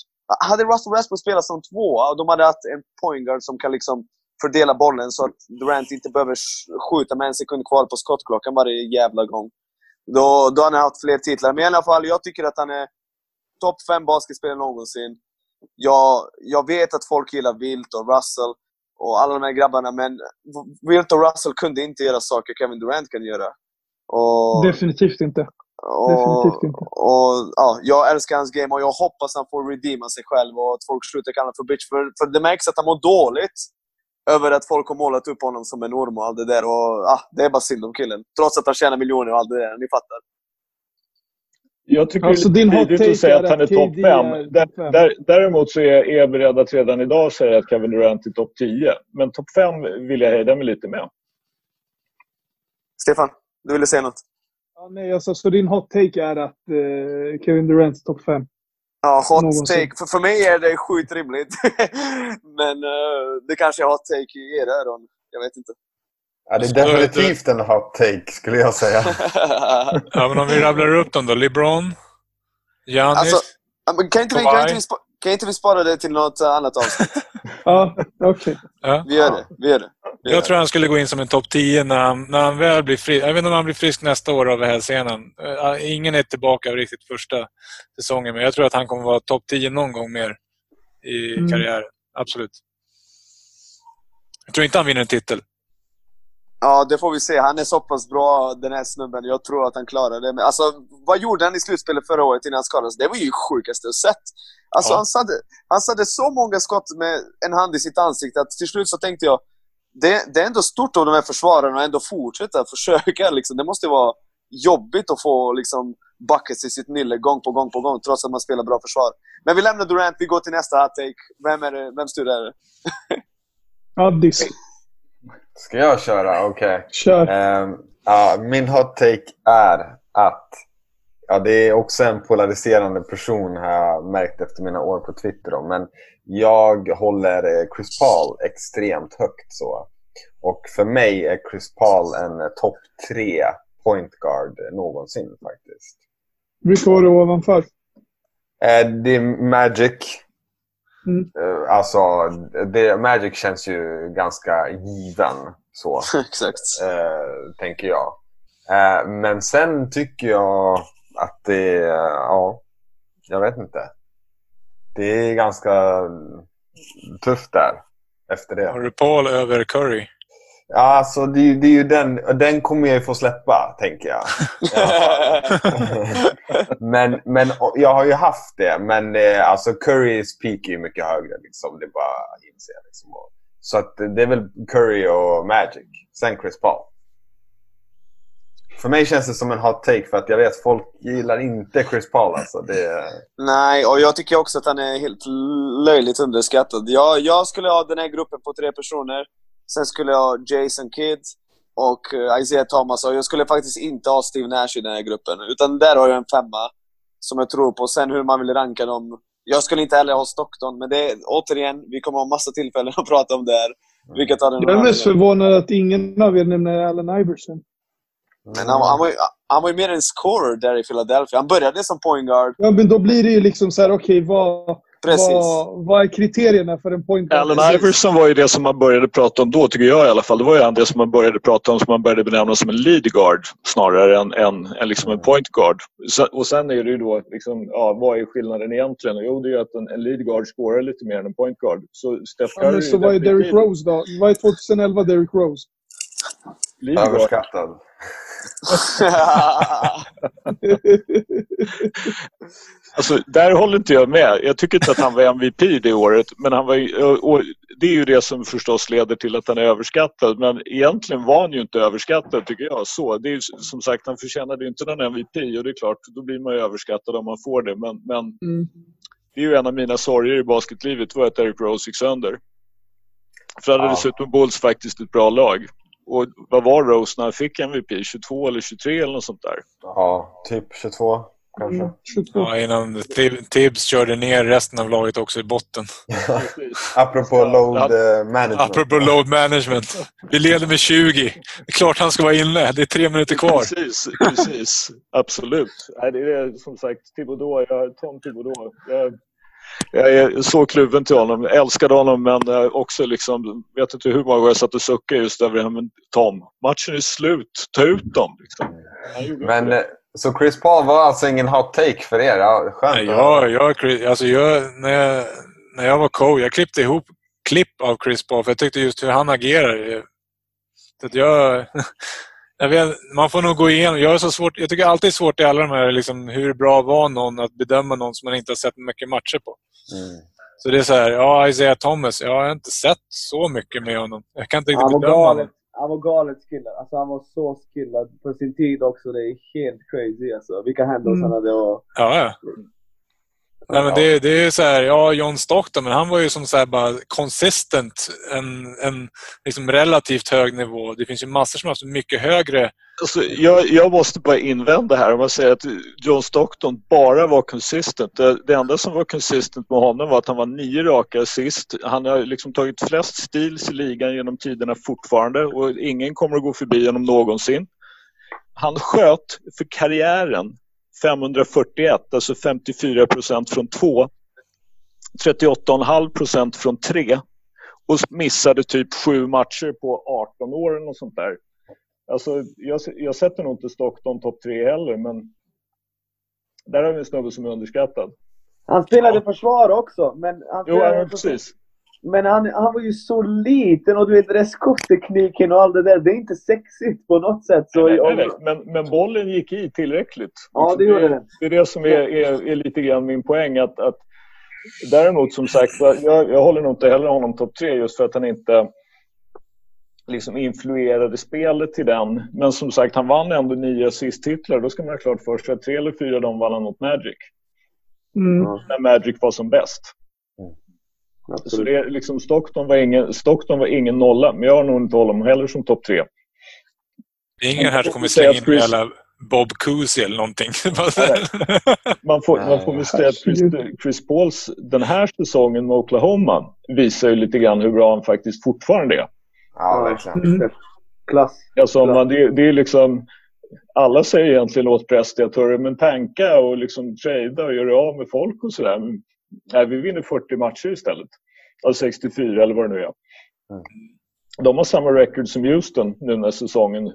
hade Russell Westbrook spelat som tvåa och de hade haft en point guard som kan liksom fördela bollen så att Durant inte behöver skjuta med en sekund kvar på skottklockan varje jävla gång. Då, då hade han haft fler titlar. Men i alla fall, jag tycker att han är topp fem basketspelare någonsin. Jag, jag vet att folk gillar Wilt och Russell och alla de här grabbarna, men Wilt och Russell kunde inte göra saker Kevin Durant kan göra. Och, Definitivt inte. Och, Definitivt inte. Och, ja, jag älskar hans game och jag hoppas han får redeema sig själv och att folk slutar kalla honom för bitch. För, för det märks att han mår dåligt över att folk har målat upp honom som en orm och allt det där. Och, ah, det är bara synd om killen. Trots att han tjänar miljoner och allt det där. Ni fattar. Jag tycker alltså, det är tidigt att säga att han är topp 5. Där, däremot så är jag beredd att redan idag säga att Kevin Durant är topp 10. Men topp 5 vill jag hejda mig lite med. Stefan, du ville säga något? Ja, nej, alltså, så din hot take är att uh, Kevin Durant är topp 5? Ja, hot Någonsin. take. För, för mig är det sjukt rimligt. (laughs) Men uh, det kanske är hot take i era öron. Jag vet inte. Ja, det är definitivt en hot take skulle jag säga. (laughs) Ja, men om vi rabblar upp dem då. LeBron, Giannis. Alltså, kan, inte vi, kan, inte vi, spa- kan inte vi spara det till något eh, annat avsnitt? (laughs) Ja, okej. ja. Vi gör det. Vi gör det. Vi gör Jag tror han skulle gå in som en topp 10 när han, när han väl blir frisk. Jag vet inte om han blir frisk nästa år av hälsenan. Eh, Ingen är tillbaka av riktigt första säsongen, men jag tror att han kommer vara topp 10 någon gång mer i Mm. karriären. Absolut. Jag tror inte han vinner en titel. Ja, det får vi se. Han är så pass bra, den här snubben. Jag tror att han klarar det. Men alltså, vad gjorde han i slutspelet förra året innan han skadades? Det var ju det sjukaste jag sett. Alltså, Ja. han, satte, han satte så många skott med en hand i sitt ansikte att till slut så tänkte jag det, det är ändå stort av de här försvararna att ändå fortsätta försöka. Liksom. Det måste vara jobbigt att få liksom, buckets i sitt nylle gång på gång på gång trots att man spelar bra försvar. Men vi lämnar Durant, vi går till nästa hot take. Vem är det? Vems tur är det? Addis. Ska jag köra? Okej. Kör. Ehm, ja, min hot take är att ja, det är också en polariserande person har jag märkt efter mina år på Twitter. Då, men jag håller eh, Chris Paul extremt högt. så. Och för mig är Chris Paul en eh, topp tre point guard någonsin faktiskt. Vilka var det ovanför? Eh, det är Magic. Mm. Eh, alltså, det, Magic känns ju ganska given. så. (laughs) Exakt. eh, tänker jag. Eh, men sen tycker jag att det är, ja, jag vet inte. Det är ganska tufft där efter Har det. du Paul över Curry? Ja, alltså det, det är ju den, den kommer jag ju få släppa, tänker jag. (laughs) men, men jag har ju haft det, men eh, alltså Currys peak är ju mycket högre. Liksom. Det är bara att inse. Liksom. Så att det är väl Curry och Magic. Sen Chris Paul. För mig känns det som en hot take för att jag vet folk gillar inte Chris Paul. Alltså. Det, Nej, och jag tycker också att han är helt löjligt underskattad. Jag, jag skulle ha den här gruppen på tre personer. Sen skulle jag ha Jason Kidd och eh, Isaiah Thomas. Och jag skulle faktiskt inte ha Steve Nash i den här gruppen. Utan där har jag en femma som jag tror på. Sen hur man vill ranka dem. Jag skulle inte heller ha Stockton, men det återigen, vi kommer ha massa tillfällen att (laughs) prata om det här. Vi kan ta den Jag är mest förvånad att ingen av er nämner Allen Iverson. Men han, han, var ju, han var ju mer en scorer där i Philadelphia. Han började som point guard. Ja, men då blir det ju liksom så här, okej, vad, Precis. vad, vad är kriterierna för en point guard? Allen. Iverson var ju det som man började prata om då, tycker jag i alla fall. Det var ju han det som man började prata om, som man började benämna som en lead guard snarare än, än, än liksom en point guard. Så, och sen är det ju då, liksom, ja, vad är skillnaden egentligen? Jo, det är ju att en, en lead guard scorar lite mer än en point guard. Så Steph Ja, Curry men så vad är Derrick Rose då? Vad är 2011 Derrick Rose? Lead överskattad. (laughs) Alltså, där håller inte jag med. Jag tycker inte att han var MVP det året. Men han var, det är ju det som förstås leder till att han är överskattad. Men egentligen var han ju inte överskattad tycker jag. Så, det är som sagt, han förtjänade ju inte någon MVP och det är klart, då blir man ju överskattad om man får det. Men, men Mm. det är ju en av mina sorger i basketlivet var att Derrick Rose gick sönder. För hade Ja. dessutom Bulls faktiskt ett bra lag. Och vad var Rose när han fick MVP? 22 eller 23 eller något sånt där? Ja, typ 22 kanske. Mm, 22. Ja, innan Tib- Tibbs körde ner resten av laget också i botten. (laughs) Apropå load eh, management. Apropå load management. Vi leder med 20. Det är klart han ska vara inne. Det är tre minuter kvar. Precis, precis. Absolut. Nej, det är som sagt Thibodeau, jag, Tom Thibodeau. Jag, jag är så kluven till honom. Jag älskade honom men också liksom, vet inte hur många gånger jag satt och suckade just över det här. Men Tom, matchen är slut. Ta ut dem. Liksom. Men det. eh, så Chris Paul var alltså ingen hot take för er? Ja, skönt. Nej, jag, jag, alltså jag, när, jag, när jag var coach, jag klippte ihop klipp av Chris Paul för jag tyckte just hur han agerar. Så jag (laughs) vet, man får nog gå igenom. Jag, är så svårt, jag tycker alltid det är svårt i alla de här, liksom, hur bra var någon att bedöma någon som man inte har sett mycket matcher på. Mm. Så det är så här, ja Isaiah Thomas, jag har inte sett så mycket med honom. Jag kan inte riktigt bedöma galet. honom. Han var galet skillad. Alltså han var så skillad på sin tid också. Det är helt crazy alltså. Vilka handles Mm. han hade och... Ja, ja. Nej, men det, det är så här, ja, John Stockton, men han var ju som så här bara consistent. En, en liksom relativt hög nivå. Det finns ju massor som har haft mycket högre. Alltså, jag, jag måste bara invända här om man säger att John Stockton bara var consistent. Det, det enda som var consistent med honom var att han var nio raka assist. Han har liksom tagit flest steals i ligan genom tiderna fortfarande och ingen kommer att gå förbi honom någonsin. Han sköt för karriären 541, alltså 54 procent från två. 38,5 procent från tre och missade typ sju matcher på 18 år eller något sånt där. Alltså, jag, jag sätter nog inte Stockton topp tre heller, men där har vi en snubbe som är underskattad. Han spelade försvar också, men han Jo, spelade ja, precis. Men han, han var ju så liten och du vet, restskotttekniken och allt det där, det är inte sexigt på något sätt. Så, Nej, nej, nej. Men, men bollen gick i tillräckligt. Ja, det gjorde den. Det är det som är, är, är lite grann min poäng. Att, att däremot, som sagt, jag, jag håller nog inte heller honom topp tre just för att han inte liksom influerade spelet till den. Men som sagt, han vann ändå nio assist-titlar. Då ska man ha klart för sig att tre eller fyra av dem vann han mot Magic. Mm. När Magic var som bäst. Så det är liksom Stockton, var ingen, Stockton var ingen nolla, men jag har nog inte honom heller som topp tre. Det är ingen här som kommer slänga in Chris- jävla Bob Cousy eller någonting. (laughs) Man får, man får väl säga att Chris, Chris Pauls den här säsongen med Oklahoma visar ju lite grann hur bra han faktiskt fortfarande är. Ja, verkligen. Mm. Klass. Alltså, man, det, det är liksom, alla säger egentligen åt pressdirektörer, men tanka och liksom trada och göra av med folk och sådär. Nej, vi vinner 40 matcher istället. Av 64 eller vad det nu är. Mm. De har samma record som Houston nu när säsongen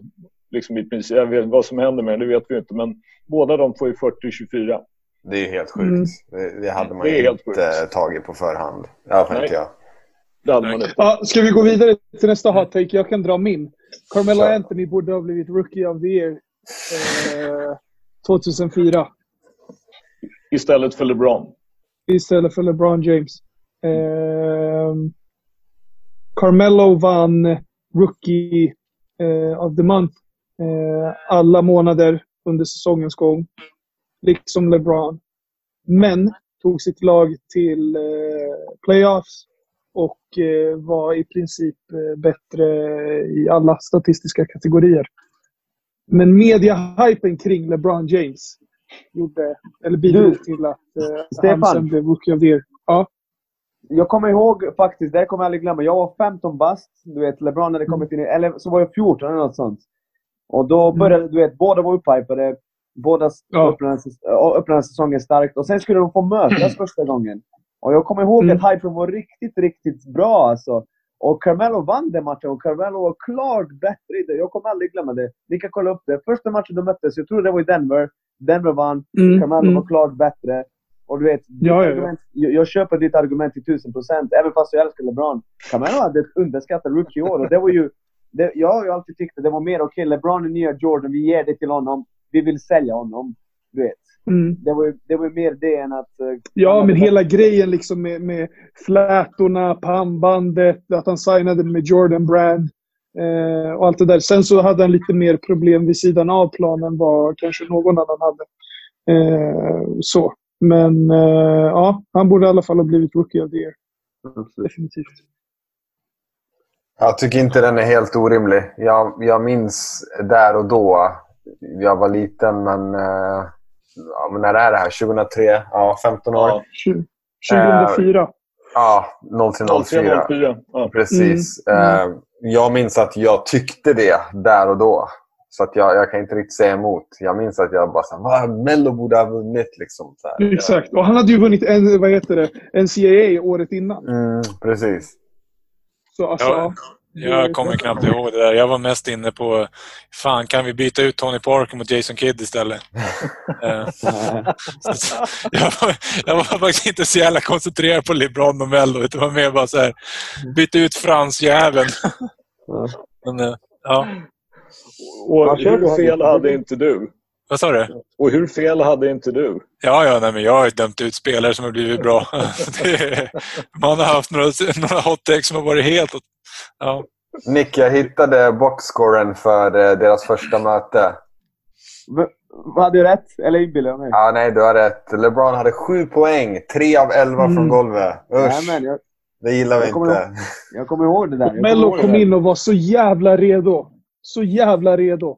liksom i princip, jag vet vad som händer med det, vet vi inte, men båda de får ju 40-24. Det är helt sjukt. Mm. Det, det hade man Det ju helt inte sjukt. tagit på förhand. Fall Nej. inte jag. Det hade man inte. Ja, ska vi gå vidare till nästa hot take? Jag kan dra min. Carmelo Kör. Anthony borde ha blivit Rookie of the Year eh, 2004 Istället för LeBron istället för LeBron James. Eh, Carmelo vann Rookie eh, of the Month eh, alla månader under säsongens gång. Liksom LeBron. Men tog sitt lag till eh, playoffs och eh, var i princip eh, bättre i alla statistiska kategorier. Men mediahypen kring LeBron James gjorde, eller bidrog till att eh, Stefan. han sen blev Rookie of the Year. Ja. Jag kommer ihåg faktiskt, det kommer jag aldrig glömma. Jag var 15 bast, du vet, LeBron hade kommit in eller så var jag 14 eller något sånt. Och då började, du vet, båda var upphypade. Båda ja, öppnade säsongen starkt. Och sen skulle de få mötas (clears throat) första gången. Och jag kommer ihåg Mm. att hypen var riktigt, riktigt bra alltså. Och Carmelo vann den matchen och Carmelo var klart bättre i det. Jag kommer aldrig glömma det. Ni kan kolla upp det. Första matchen de möttes, jag tror det var i Denver. Denver vann. Mm, Carmelo mm. var klart bättre. Och du vet, Ja, ja, ja. argument, jag, jag köper ditt argument till tusen procent. Även fast jag älskar LeBron. Carmelo hade ett underskattat rookie-år. Och det var ju... Det, jag har ju alltid tyckt att det var mer okej, LeBron är nya Jordan, vi ger det till honom. Vi vill sälja honom. Du vet. Mm. Det var ju, det var ju mer det än att... eh, Ja, men hela grejen liksom med, med flätorna, pannbandet, att han signade med Jordan Brand eh, och allt det där. Sen så hade han lite mer problem vid sidan av planen vad kanske någon annan hade. Eh, så. Men eh, ja, han borde i alla fall ha blivit Rookie of the Year. Definitivt. Jag tycker inte den är helt orimlig. Jag, jag minns där och då. Jag var liten, men... eh, Ja, men när är det här? 2003? Ja, 15 år. Ja, Tju- 2004. Ja, 0304. 03-04. Ja. Precis. Mm, Eh, Jag minns att jag tyckte det där och då. Så att jag, jag kan inte riktigt säga emot. Jag minns att jag bara vad Mello borde ha vunnit liksom. Så här. Exakt. Och han hade ju vunnit en, vad heter det, NCAA året innan. Mm, precis. Så alltså, Ja. Jag kommer knappt ihåg det där. Jag var mest inne på, fan kan vi byta ut Tony Parker mot Jason Kidd istället? (laughs) Eh, jag, var, jag var faktiskt inte så jävla koncentrerad på LeBron och Mello. Det var mer bara så här, byta ut Frans-jäveln. (laughs) Men, eh, ja. Och hur fel hade inte du? Vad sa du? Och hur fel hade inte du? Ja, ja, nej, men jag har ju dömt ut spelare som har blivit bra. (laughs) Det, man har haft några, några hot som har varit helt... åt- Ja. Nick, jag hittade boxscoren för eh, deras första möte. V- Vad hade jag rätt? Eller inbillar jag mig? Ja, nej, du har rätt. LeBron hade sju poäng. Tre av elva Mm. från golvet. Usch, Nej, men jag, det gillar vi inte. jag kommer ihåg det där. Mello ihåg kom in och var så jävla redo. Så jävla redo.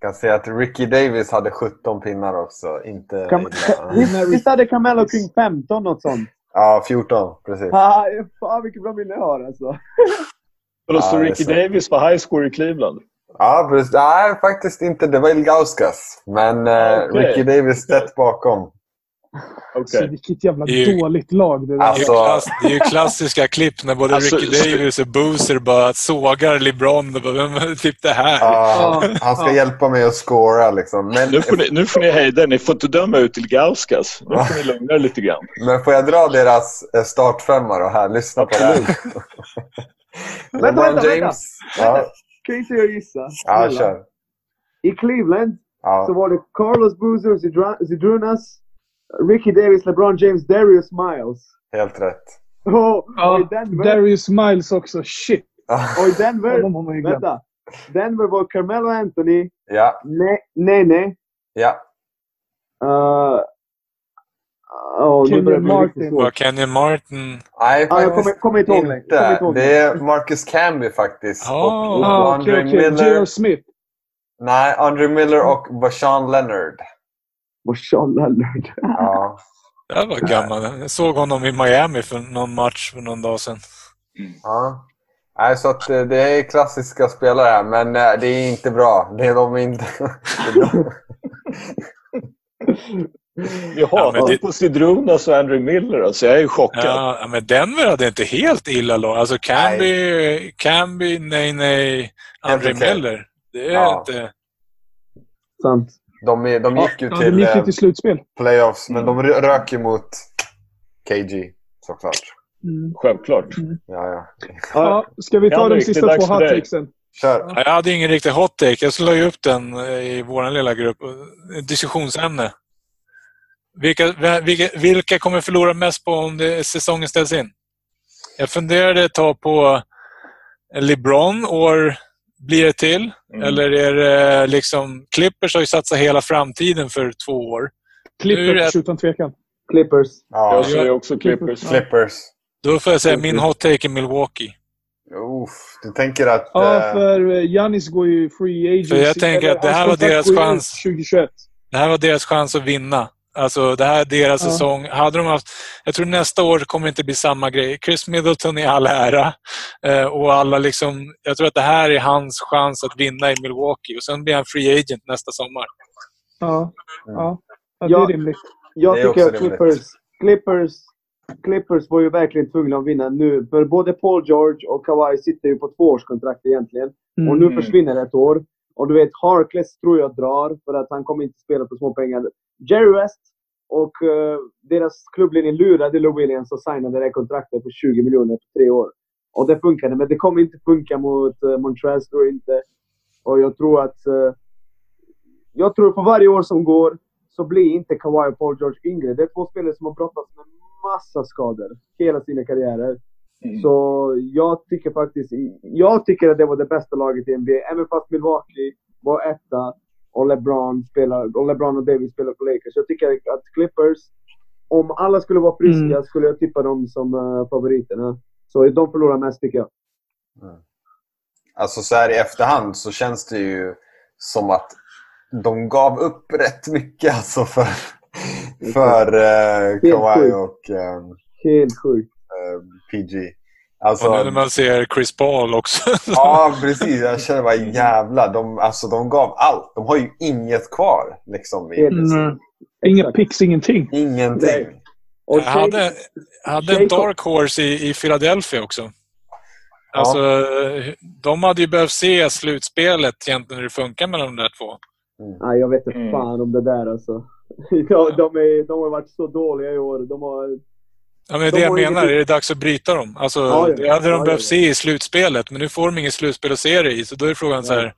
Jag kan säga att Ricky Davis hade 17 pinnar också. Inte. Ka- visst, hade Carmelo kring 15 något sånt? Ja, 14. Precis. Ah, fan vilket bra minne jag har alltså. Och det är Ricky. Davis var highscore i Cleveland. Ja, precis. Nej, faktiskt inte. Det var Ilgauskas. Men eh, Okej. Ricky Davis tätt bakom. Okej. Så vilket jävla Det är ju- dåligt lag det där. Alltså- det är ju klassiska klipp när både Alltså, Ricky Davis och Boozer bara sågar LeBron. Och bara, typ det här? Ja, han ska Ja. hjälpa mig att scora liksom. Men, Nu får, ni, nu får ni hejda. Ni får inte döma ut till Gauskas. Nu får ni lugna er lite grann. men får jag dra deras eh, startfemma då här? Lyssna på det här. (laughs) Vänta, LeBron vänta, vänta. James. Ja, Kan inte jag gissa? ja kör. I Cleveland så Ja. var det Carlos Boozer, Zidrunas, Ricky Davis, LeBron James, Darius Miles. Helt rätt. (laughs) Och, och Ja, i Denver, Darius Miles också. Shit. och i Denver, glömt. vänta. Denver var Carmelo Anthony, Ja, Ne- Nene, ja. uh, oh, Kenyon Martin. svårt. Var Kenyon Martin... Nej, Ja, jag kommer, kommer inte ihåg längre. Det är Marcus Camby faktiskt. Ja. Och Ah, Andre okej, okej. Miller. Smith. Nej, Andre Miller och Bashan Leonard. Och Sean Leonard. Ja. Jag var gammal. Jag såg honom i Miami för någon match för någon dag sedan. ja. Nej, så att eh, det är klassiska spelare här, men eh, det är inte bra. Det är de inte. (laughs) Vi hatar men det- på Sidrunas och Andrew Miller. Alltså, jag är chockad. Ja, ja, men Denver hade inte helt illa lag. Alltså Camby, Camby, nej, nej, Andre okej. Miller. Det är Ja. inte... Sant. De, är- de gick ju Ja, till de gick eh, till slutspel. playoffs, men de rö- rök ju mot KG såklart. Mm. Självklart. Ja, ja. Ja, ska vi ta de sista två hattricksen? Kör. Ja, Jag hade ingen riktig hot take. Jag slog ju upp den eh, i vår lilla grupp. Ett Diskussionsämne. Vilka, vilka, vilka kommer förlora mest på om det, säsongen ställs in? Jag funderade ett tag på LeBron år blir det till. Mm. Eller är det liksom... Clippers har ju satsat hela framtiden för två år. Nu är Clippers det- utan tvekan. Clippers. Ja, Jag säger också Clippers. Clippers. Då får jag säga min hot take är Milwaukee. Uff, du tänker att... Ja, eh, för eh, Giannis går ju free agency. För jag tänker att det här var deras chans. ut 2021. Det här var deras chans att vinna. Alltså, det här är deras Ja. säsong. Hade de haft, jag tror nästa år kommer det inte bli samma grej. Chris Middleton i all ära. Eh, och alla liksom, jag tror att det här är hans chans att vinna i Milwaukee. Och Sen blir han free agent nästa sommar. Ja, Mm. ja. ja det är rimligt. Jag Det tycker att. Clippers, Clippers, Clippers var ju verkligen tvungna att vinna nu. För både Paul George och Kawhi sitter ju på tvåårskontrakt egentligen. Och nu Mm. försvinner ett år. Och du vet, Harkless tror jag drar för att han kommer inte spela för små pengar. Jerry West och uh, deras klubbledning lurade Lou Williams och signade det här kontraktet för 20 miljoner på tre år. Och det funkade, men det kommer inte funka mot eh, uh, Montreal, tror jag inte. Och jag tror att... Uh, jag tror för varje år som går så blir inte Kawhi och Paul George yngre. Det är två spelare som har brottats med massa skador hela sina karriärer. Mm. Så jag tycker faktiskt... Jag tycker att det var det bästa laget i NBA. Även fast Milwaukee var etta och LeBron, spelar, och LeBron och Davis spelar på Lakers. Jag tycker att Clippers, om alla skulle vara friska, Mm. skulle jag tippa dem som uh, favoriterna. Så de förlorar mest tycker jag. Alltså så här i efterhand så känns det ju som att de gav upp rätt mycket alltså för, för eh, Kawhi och eh, Helt sjukt. Eh, PG. Alltså, Och nu när man ser Chris Paul också. (laughs) ja, precis. Jag känner bara jävlar. De, alltså, de gav allt. De har ju inget kvar. Liksom, i. Mm. Inga pix, ingenting. Ingenting. Och Jag hade, hade en dark horse i, i Philadelphia också. Alltså, de hade ju behövt se slutspelet egentligen hur det funkar mellan de där två. Nej, jag vet inte Mm. fan om det där alltså. (laughs) de, de, är, de har varit så dåliga i år. De har... Ja, men det De jag menar. Är det dags att bryta dem? Alltså, Ja, ja. det hade de Ja, behövt ja, se i slutspelet, men nu får de inget slutspel att se det i. Så då är frågan så här...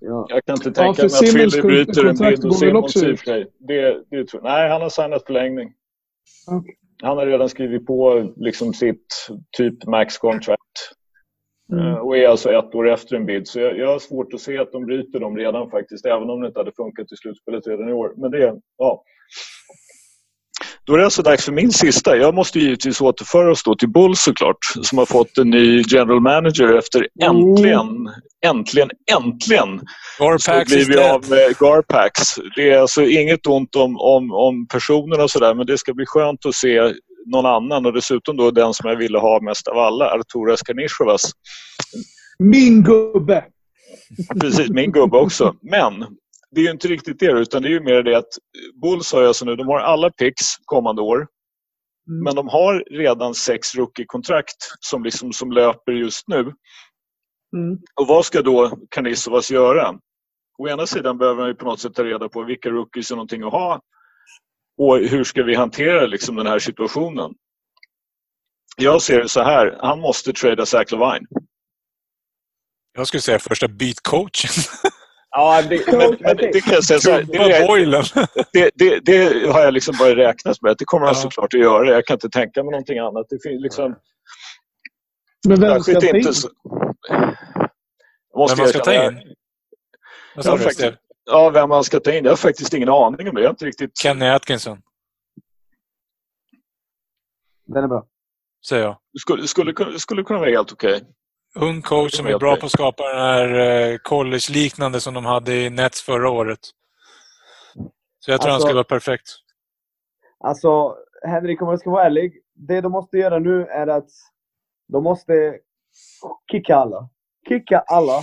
Ja. Jag kan inte Ja, tänka mig att Philly bryter en bild och Simmons också i och ut? för sig. Det, det tror jag. Nej, han har signat förlängning. Okej. Han har redan skrivit på liksom sitt typ max contract. Mm. Eh, Och är alltså ett år efter en bid. Så jag, jag har svårt att se att de bryter dem redan faktiskt. Även om det inte hade funkat i slutspelet redan i år. Men det, ja. Då är det alltså dags för min sista. Jag måste givetvis återföra oss då till Bulls såklart. Som har fått en ny general manager efter äntligen, äntligen, äntligen så Garpax blir is vi av med Garpax. Det är alltså inget ont om, om, om personerna och sådär men det ska bli skönt att se någon annan och dessutom då den som jag ville ha mest av alla, Arturas Kanishovas. Min gubbe! Precis, min gubbe också. Men det är ju inte riktigt det utan det är ju mer det att Bulls har ju alltså nu, de har alla picks kommande år Mm. men de har redan sex rookie-kontrakt som, liksom, som löper just nu. Mm. Och vad ska då Kanisovas göra? Å ena sidan behöver man ju på något sätt ta reda på vilka rookies är någonting att ha och hur ska vi hantera liksom den här situationen? Jag ser det så här, han måste trada Zach Levine. Jag skulle säga första byt coachen. (laughs) Ja, det, men, men det kan jag säga så här, Dumpa (laughs) det, har jag liksom börjat räkna med. Det kommer han Ja. såklart att göra. Jag kan inte tänka mig någonting annat. Det finns liksom... Men vem ska ta in? inte så... Jag måste Vem man ska ta in? Vad sa Ja, du, faktiskt. Ja, vem man ska ta in. Jag har faktiskt ingen aning om det. Jag har inte riktigt... Kenny Atkinson, Den är bra. säger jag. Skulle, skulle, skulle kunna vara helt okej. Ung coach som är bra på att skapa den här eh, college-liknande som de hade i Nets förra året. Så jag tror han Alltså- skulle vara perfekt. Alltså, Henrik, om jag ska vara ärlig. Det de måste göra nu är att de måste kicka alla. Kicka alla.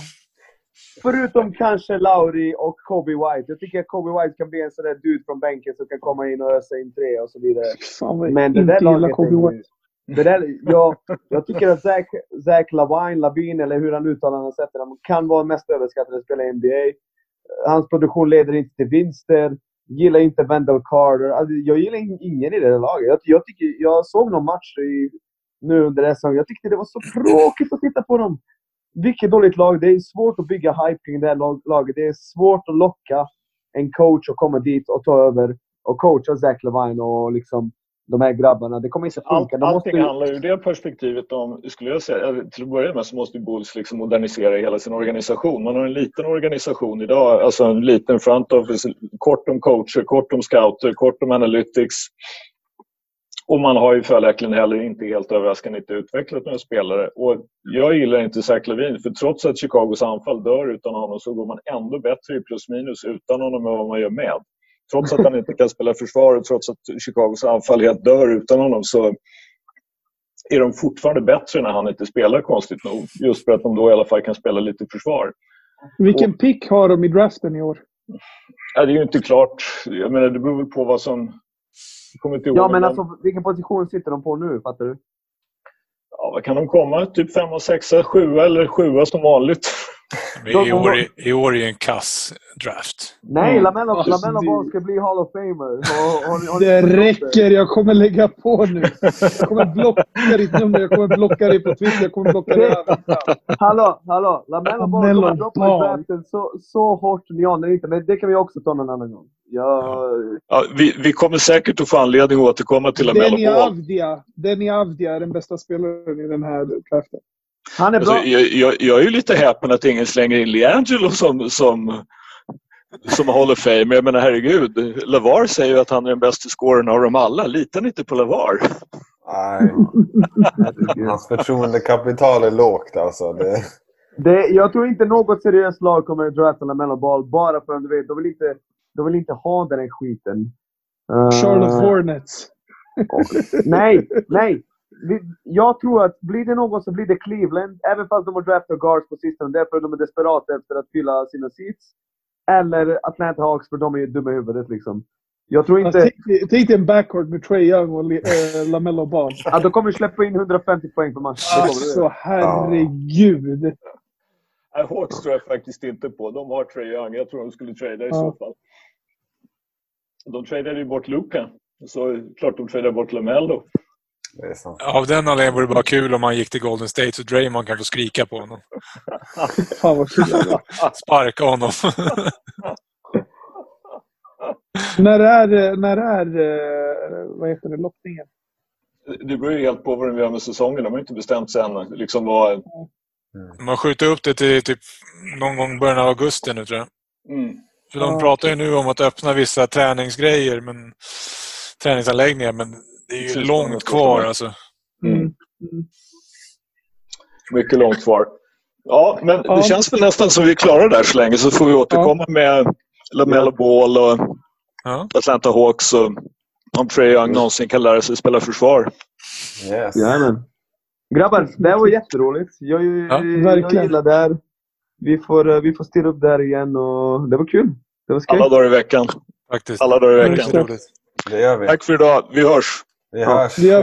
Förutom kanske Lauri och Kobe White. Jag tycker att Kobe White kan bli en sån där dude från bänken som kan komma in och ösa in tre och så vidare. Fan Men det inte där laget Kobe White. Det där, jag, jag tycker att Zach, Zach Lavine, Lavin, eller hur han uttalar hans efternamn, kan vara mest överskattade spelare i NBA. Hans produktion leder inte till vinster. Gillar inte Wendell Carter. Alltså, jag gillar ingen i det där laget. Jag, jag, tycker, jag såg någon match i, nu under SM. Jag tyckte det var så tråkigt att titta på dem. Vilket dåligt lag. Det är svårt att bygga hype kring det här laget. Det är svårt att locka en coach att komma dit och ta över och coacha Zach Lavine och liksom de här grabbarna. Det kommer inte funka. Allt, De måste allting ju- handlar ur det perspektivet om, skulle jag säga, eller till att börja med så måste Bulls liksom modernisera hela sin organisation. Man har en liten organisation idag, alltså en liten front office, kort om coacher, kort om scouter, kort om analytics. Och man har ju följaktligen heller inte helt överraskande inte utvecklat några spelare. Och jag gillar inte Zach Levine, för trots att Chicagos anfall dör utan honom så går man ändå bättre i plus minus utan honom än vad man gör med. Trots att han inte kan spela försvar och trots att Chicagos anfall helt dör utan honom så är de fortfarande bättre när han inte spelar konstigt nog. Just för att de då i alla fall kan spela lite försvar. Vilken pick har de i draften i år? Ja, det är ju inte klart. Jag menar, det beror väl på vad som... Jag kommer inte ihåg. Ja, men alltså vilken position sitter de på nu? Fattar du? Ja, vad kan de komma? Typ femma, sexa, sjua eller sjua som vanligt. I år, är- I år är ju en kass draft. Nej, Mm. Lamella, Alltså, Lamella det- Ball ska bli Hall of Famer. Har, har, har, Det räcker, jag kommer lägga på nu. (laughs) Jag kommer blocka ditt nummer, jag kommer blocka dig på Twitter, jag kommer blocka dig överallt. Hallå, hallå! Lamella Ball Lamella kommer droppa i draften så, så hårt ni anar inte. Men det kan vi också ta någon annan gång. Jag, Ja, vi, vi kommer säkert att få anledning att återkomma till Denny Lamelo Ball. Avdia. Denny Avdia är den bästa spelaren i den här draften. Han är bra. Alltså, jag, jag, jag är ju lite häpen att ingen slänger in LiAngelo som, som, som Hall of Fame. Jag menar herregud, Lavar säger ju att han är den bästa scoren av dem alla. Litar ni inte på Lavar? Nej. (laughs) Hans förtroendekapital är lågt alltså. Det... Det, jag tror inte något seriöst lag kommer att drafta Lamella Ball bara för att du vet, de vill inte, de vill inte ha den här skiten. Charlotte Hornets. nej, nej. Vi, jag tror att blir det någon så blir det Cleveland. Även fast de har draftat guards på sistone. Därför de är desperata efter att fylla sina seats. Eller Atlanta Hawks för de är ju dumma i huvudet liksom. Jag tror inte... tänk dig- Tänk dig en backcourt med Trae Young och äh, Lamello Ball. Att de kommer släppa in 150 poäng per match. Alltså herregud. Nej, Hawks tror jag faktiskt inte på. De har Trae Young. Jag tror de skulle trada i Ja. så fall. De tradade ju bort Luka. Så klart de tradade bort Lamello. Av den anledningen vore det bara kul om han gick till Golden State så Draymond kan få skrika på honom. (laughs) Fan vad kul. Sparka honom. (laughs) när är, när är eh, vad heter det, lottningen? Det beror ju helt på vad de gör med säsongen. De har inte bestämt sig än liksom vad, De har skjutit upp det till typ någon gång början av augusti nu tror jag. Mm. För de pratar ju nu om att öppna vissa träningsgrejer, men, träningsanläggningar, men det är ju Precis, långt kvar alltså. Mm. Mm. Mycket långt kvar. Ja, men Ja. det känns väl nästan som vi är klara där så länge så får vi återkomma med LaMelo Ball och Ja. Atlanta Hawks och om Trae Young någonsin kan lära sig spela försvar. Yes. Jajamän. Grabbar, det här var jätteroligt. Jag, Ja, jag gillar det här. Vi får, eh, vi får styra upp där igen och det var kul. Det var skoj. Alla dagar i veckan. Faktiskt. Alla dagar i veckan. Det gör vi. Tack för idag. Vi hörs. Vi hörs. Det gör